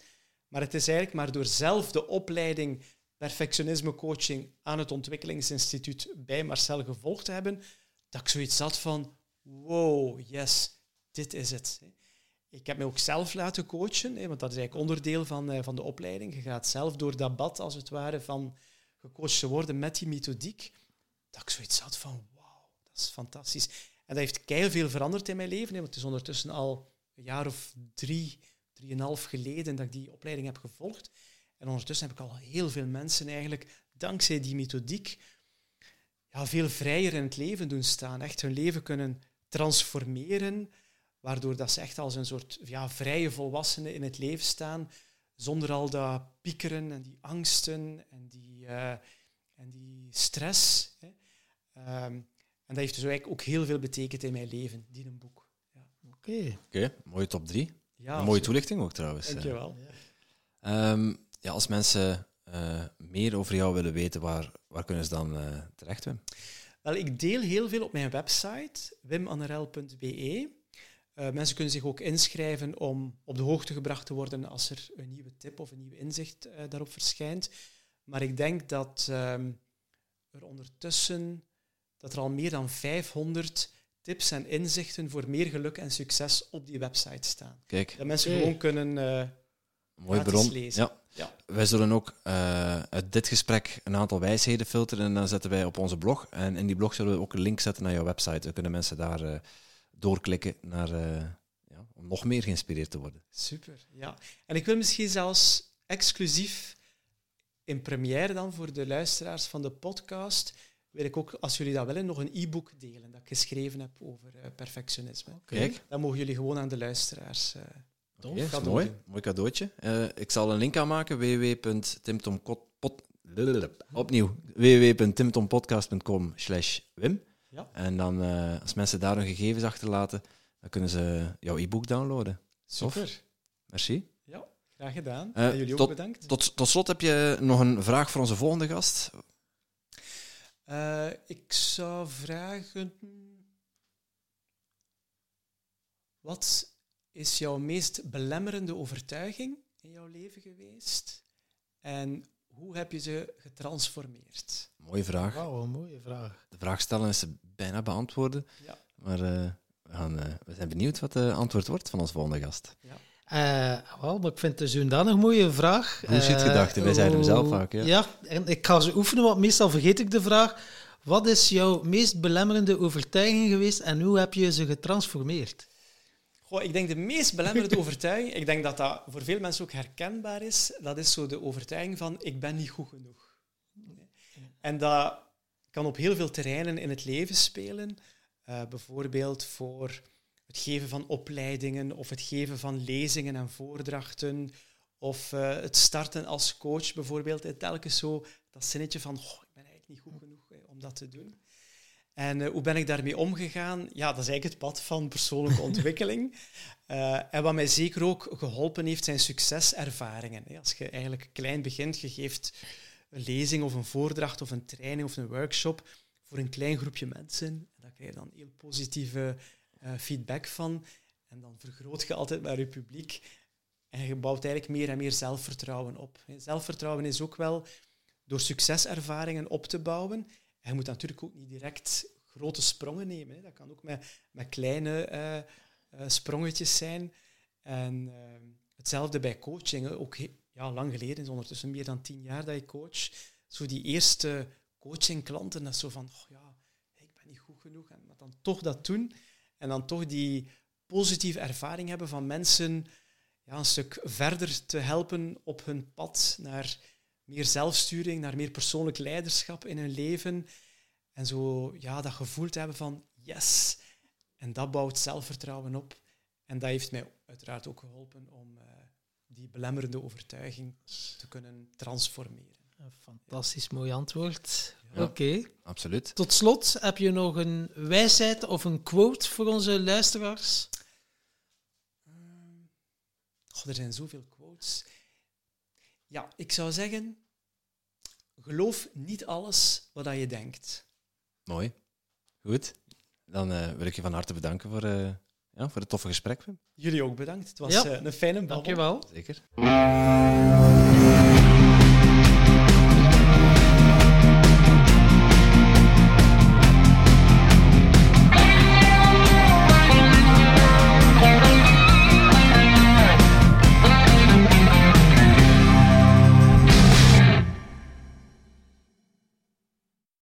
maar het is eigenlijk maar door zelf de opleiding perfectionisme coaching aan het ontwikkelingsinstituut bij Marcel gevolgd te hebben, dat ik zoiets had van, wow, yes, dit is het. Ik heb me ook zelf laten coachen, want dat is eigenlijk onderdeel van, eh, van de opleiding. Je gaat zelf door dat bad, als het ware, van gecoacht te worden met die methodiek. Dat ik zoiets had van, wauw, dat is fantastisch. En dat heeft keihard veel veranderd in mijn leven. Want het is ondertussen al een jaar of drie, drieënhalf geleden dat ik die opleiding heb gevolgd. En ondertussen heb ik al heel veel mensen eigenlijk, dankzij die methodiek, ja, veel vrijer in het leven doen staan. Echt hun leven kunnen transformeren, waardoor dat ze echt als een soort ja, vrije volwassenen in het leven staan, zonder al dat piekeren en die angsten en die, eh, en die stress. Hè. Ehm, en dat heeft dus eigenlijk ook heel veel betekend in mijn leven, die een boek. Oké. Oké, mooie top 3. Ja, een mooie toelichting ook trouwens. Dankjewel. Ehm, ja, als mensen eh, meer over jou willen weten, waar, waar kunnen ze dan eh, terecht, Wim? Wel, ik deel heel veel op mijn website, wimanerel.be. Eh, mensen kunnen zich ook inschrijven om op de hoogte gebracht te worden als er een nieuwe tip of een nieuw inzicht eh, daarop verschijnt. Maar ik denk dat ehm, er ondertussen dat er al meer dan 500 tips en inzichten voor meer geluk en succes op die website staan. Kijk, Dat mensen gewoon kunnen... eh, mooi bron. lezen. Ja. ja. Wij zullen ook eh, uit dit gesprek een aantal wijsheden filteren en dan zetten wij op onze blog. En in die blog zullen we ook een link zetten naar jouw website. Dan kunnen mensen daar eh, doorklikken naar, eh, ja, om nog meer geïnspireerd te worden. Super, ja. En ik wil misschien zelfs exclusief in première dan voor de luisteraars van de podcast, wil ik ook, als jullie dat willen, nog een e-book delen dat ik geschreven heb over eh, perfectionisme. Kijk, Dat mogen jullie gewoon aan de luisteraars. eh, dat is cadeau mooi. doen. Mooi cadeautje. Eh, ik zal een link aanmaken, www.timtompot... Opnieuw, www.timtompodcast.com slash wim. Ja. En dan, eh, als mensen daar hun gegevens achterlaten, dan kunnen ze jouw e-book downloaden. Super. Merci. Ja, graag gedaan. Eh, en jullie ook bedankt. Tot, tot slot heb je nog een vraag voor onze volgende gast. Eh, ik zou vragen... Wat is jouw meest belemmerende overtuiging in jouw leven geweest? En hoe heb je ze getransformeerd? Mooie vraag. Wauw, een mooie vraag. De vraag stellen is ze bijna beantwoorden. Ja. Maar eh, we, gaan, eh, we zijn benieuwd wat de antwoord wordt van onze volgende gast. Eh, wel, maar ik vind het een zodanig mooie vraag. Bullshit-gedachten, wij zeiden hem zelf vaak, ja. Ja, en ik ga ze oefenen, want meestal vergeet ik de vraag. Wat is jouw meest belemmerende overtuiging geweest en hoe heb je ze getransformeerd? Goh, ik denk de meest belemmerende overtuiging, ik denk dat dat voor veel mensen ook herkenbaar is, dat is zo de overtuiging van ik ben niet goed genoeg. En dat kan op heel veel terreinen in het leven spelen. Eh, bijvoorbeeld voor het geven van opleidingen of het geven van lezingen en voordrachten of eh, het starten als coach bijvoorbeeld. En telkens zo dat zinnetje van "Goh, ik ben eigenlijk niet goed genoeg hè, om dat te doen. En eh, hoe ben ik daarmee omgegaan? Ja, dat is eigenlijk het pad van persoonlijke ontwikkeling. Eh, en wat mij zeker ook geholpen heeft, zijn succeservaringen. hè. Als je eigenlijk klein begint, je geeft een lezing of een voordracht of een training of een workshop voor een klein groepje mensen. En daar krijg je dan heel positieve eh, feedback van. En dan vergroot je altijd maar je publiek. En je bouwt eigenlijk meer en meer zelfvertrouwen op. Zelfvertrouwen is ook wel door succeservaringen op te bouwen. En je moet natuurlijk ook niet direct grote sprongen nemen. Dat kan ook met, met kleine eh, eh, sprongetjes zijn. En eh, hetzelfde bij coaching. Ook ja, lang geleden, is ondertussen meer dan tien jaar dat ik coach. Zo die eerste coachingklanten, dat zo van, oh ja, ik ben niet goed genoeg. En maar dan toch dat doen. En dan toch die positieve ervaring hebben van mensen ja, een stuk verder te helpen op hun pad naar meer zelfsturing, naar meer persoonlijk leiderschap in hun leven. En zo ja, dat gevoel te hebben van yes. En dat bouwt zelfvertrouwen op. En dat heeft mij uiteraard ook geholpen om uh, die belemmerende overtuiging te kunnen transformeren. Een fantastisch mooi antwoord. Ja, Oké. Absoluut. Tot slot, heb je nog een wijsheid of een quote voor onze luisteraars? Oh, er zijn zoveel quotes. Ja, ik zou zeggen, geloof niet alles wat je denkt. Mooi. Goed. Dan uh, wil ik je van harte bedanken voor, uh, ja, voor het toffe gesprek. Jullie ook bedankt. Het was ja. uh, een fijne babbel. Dankjewel. Zeker.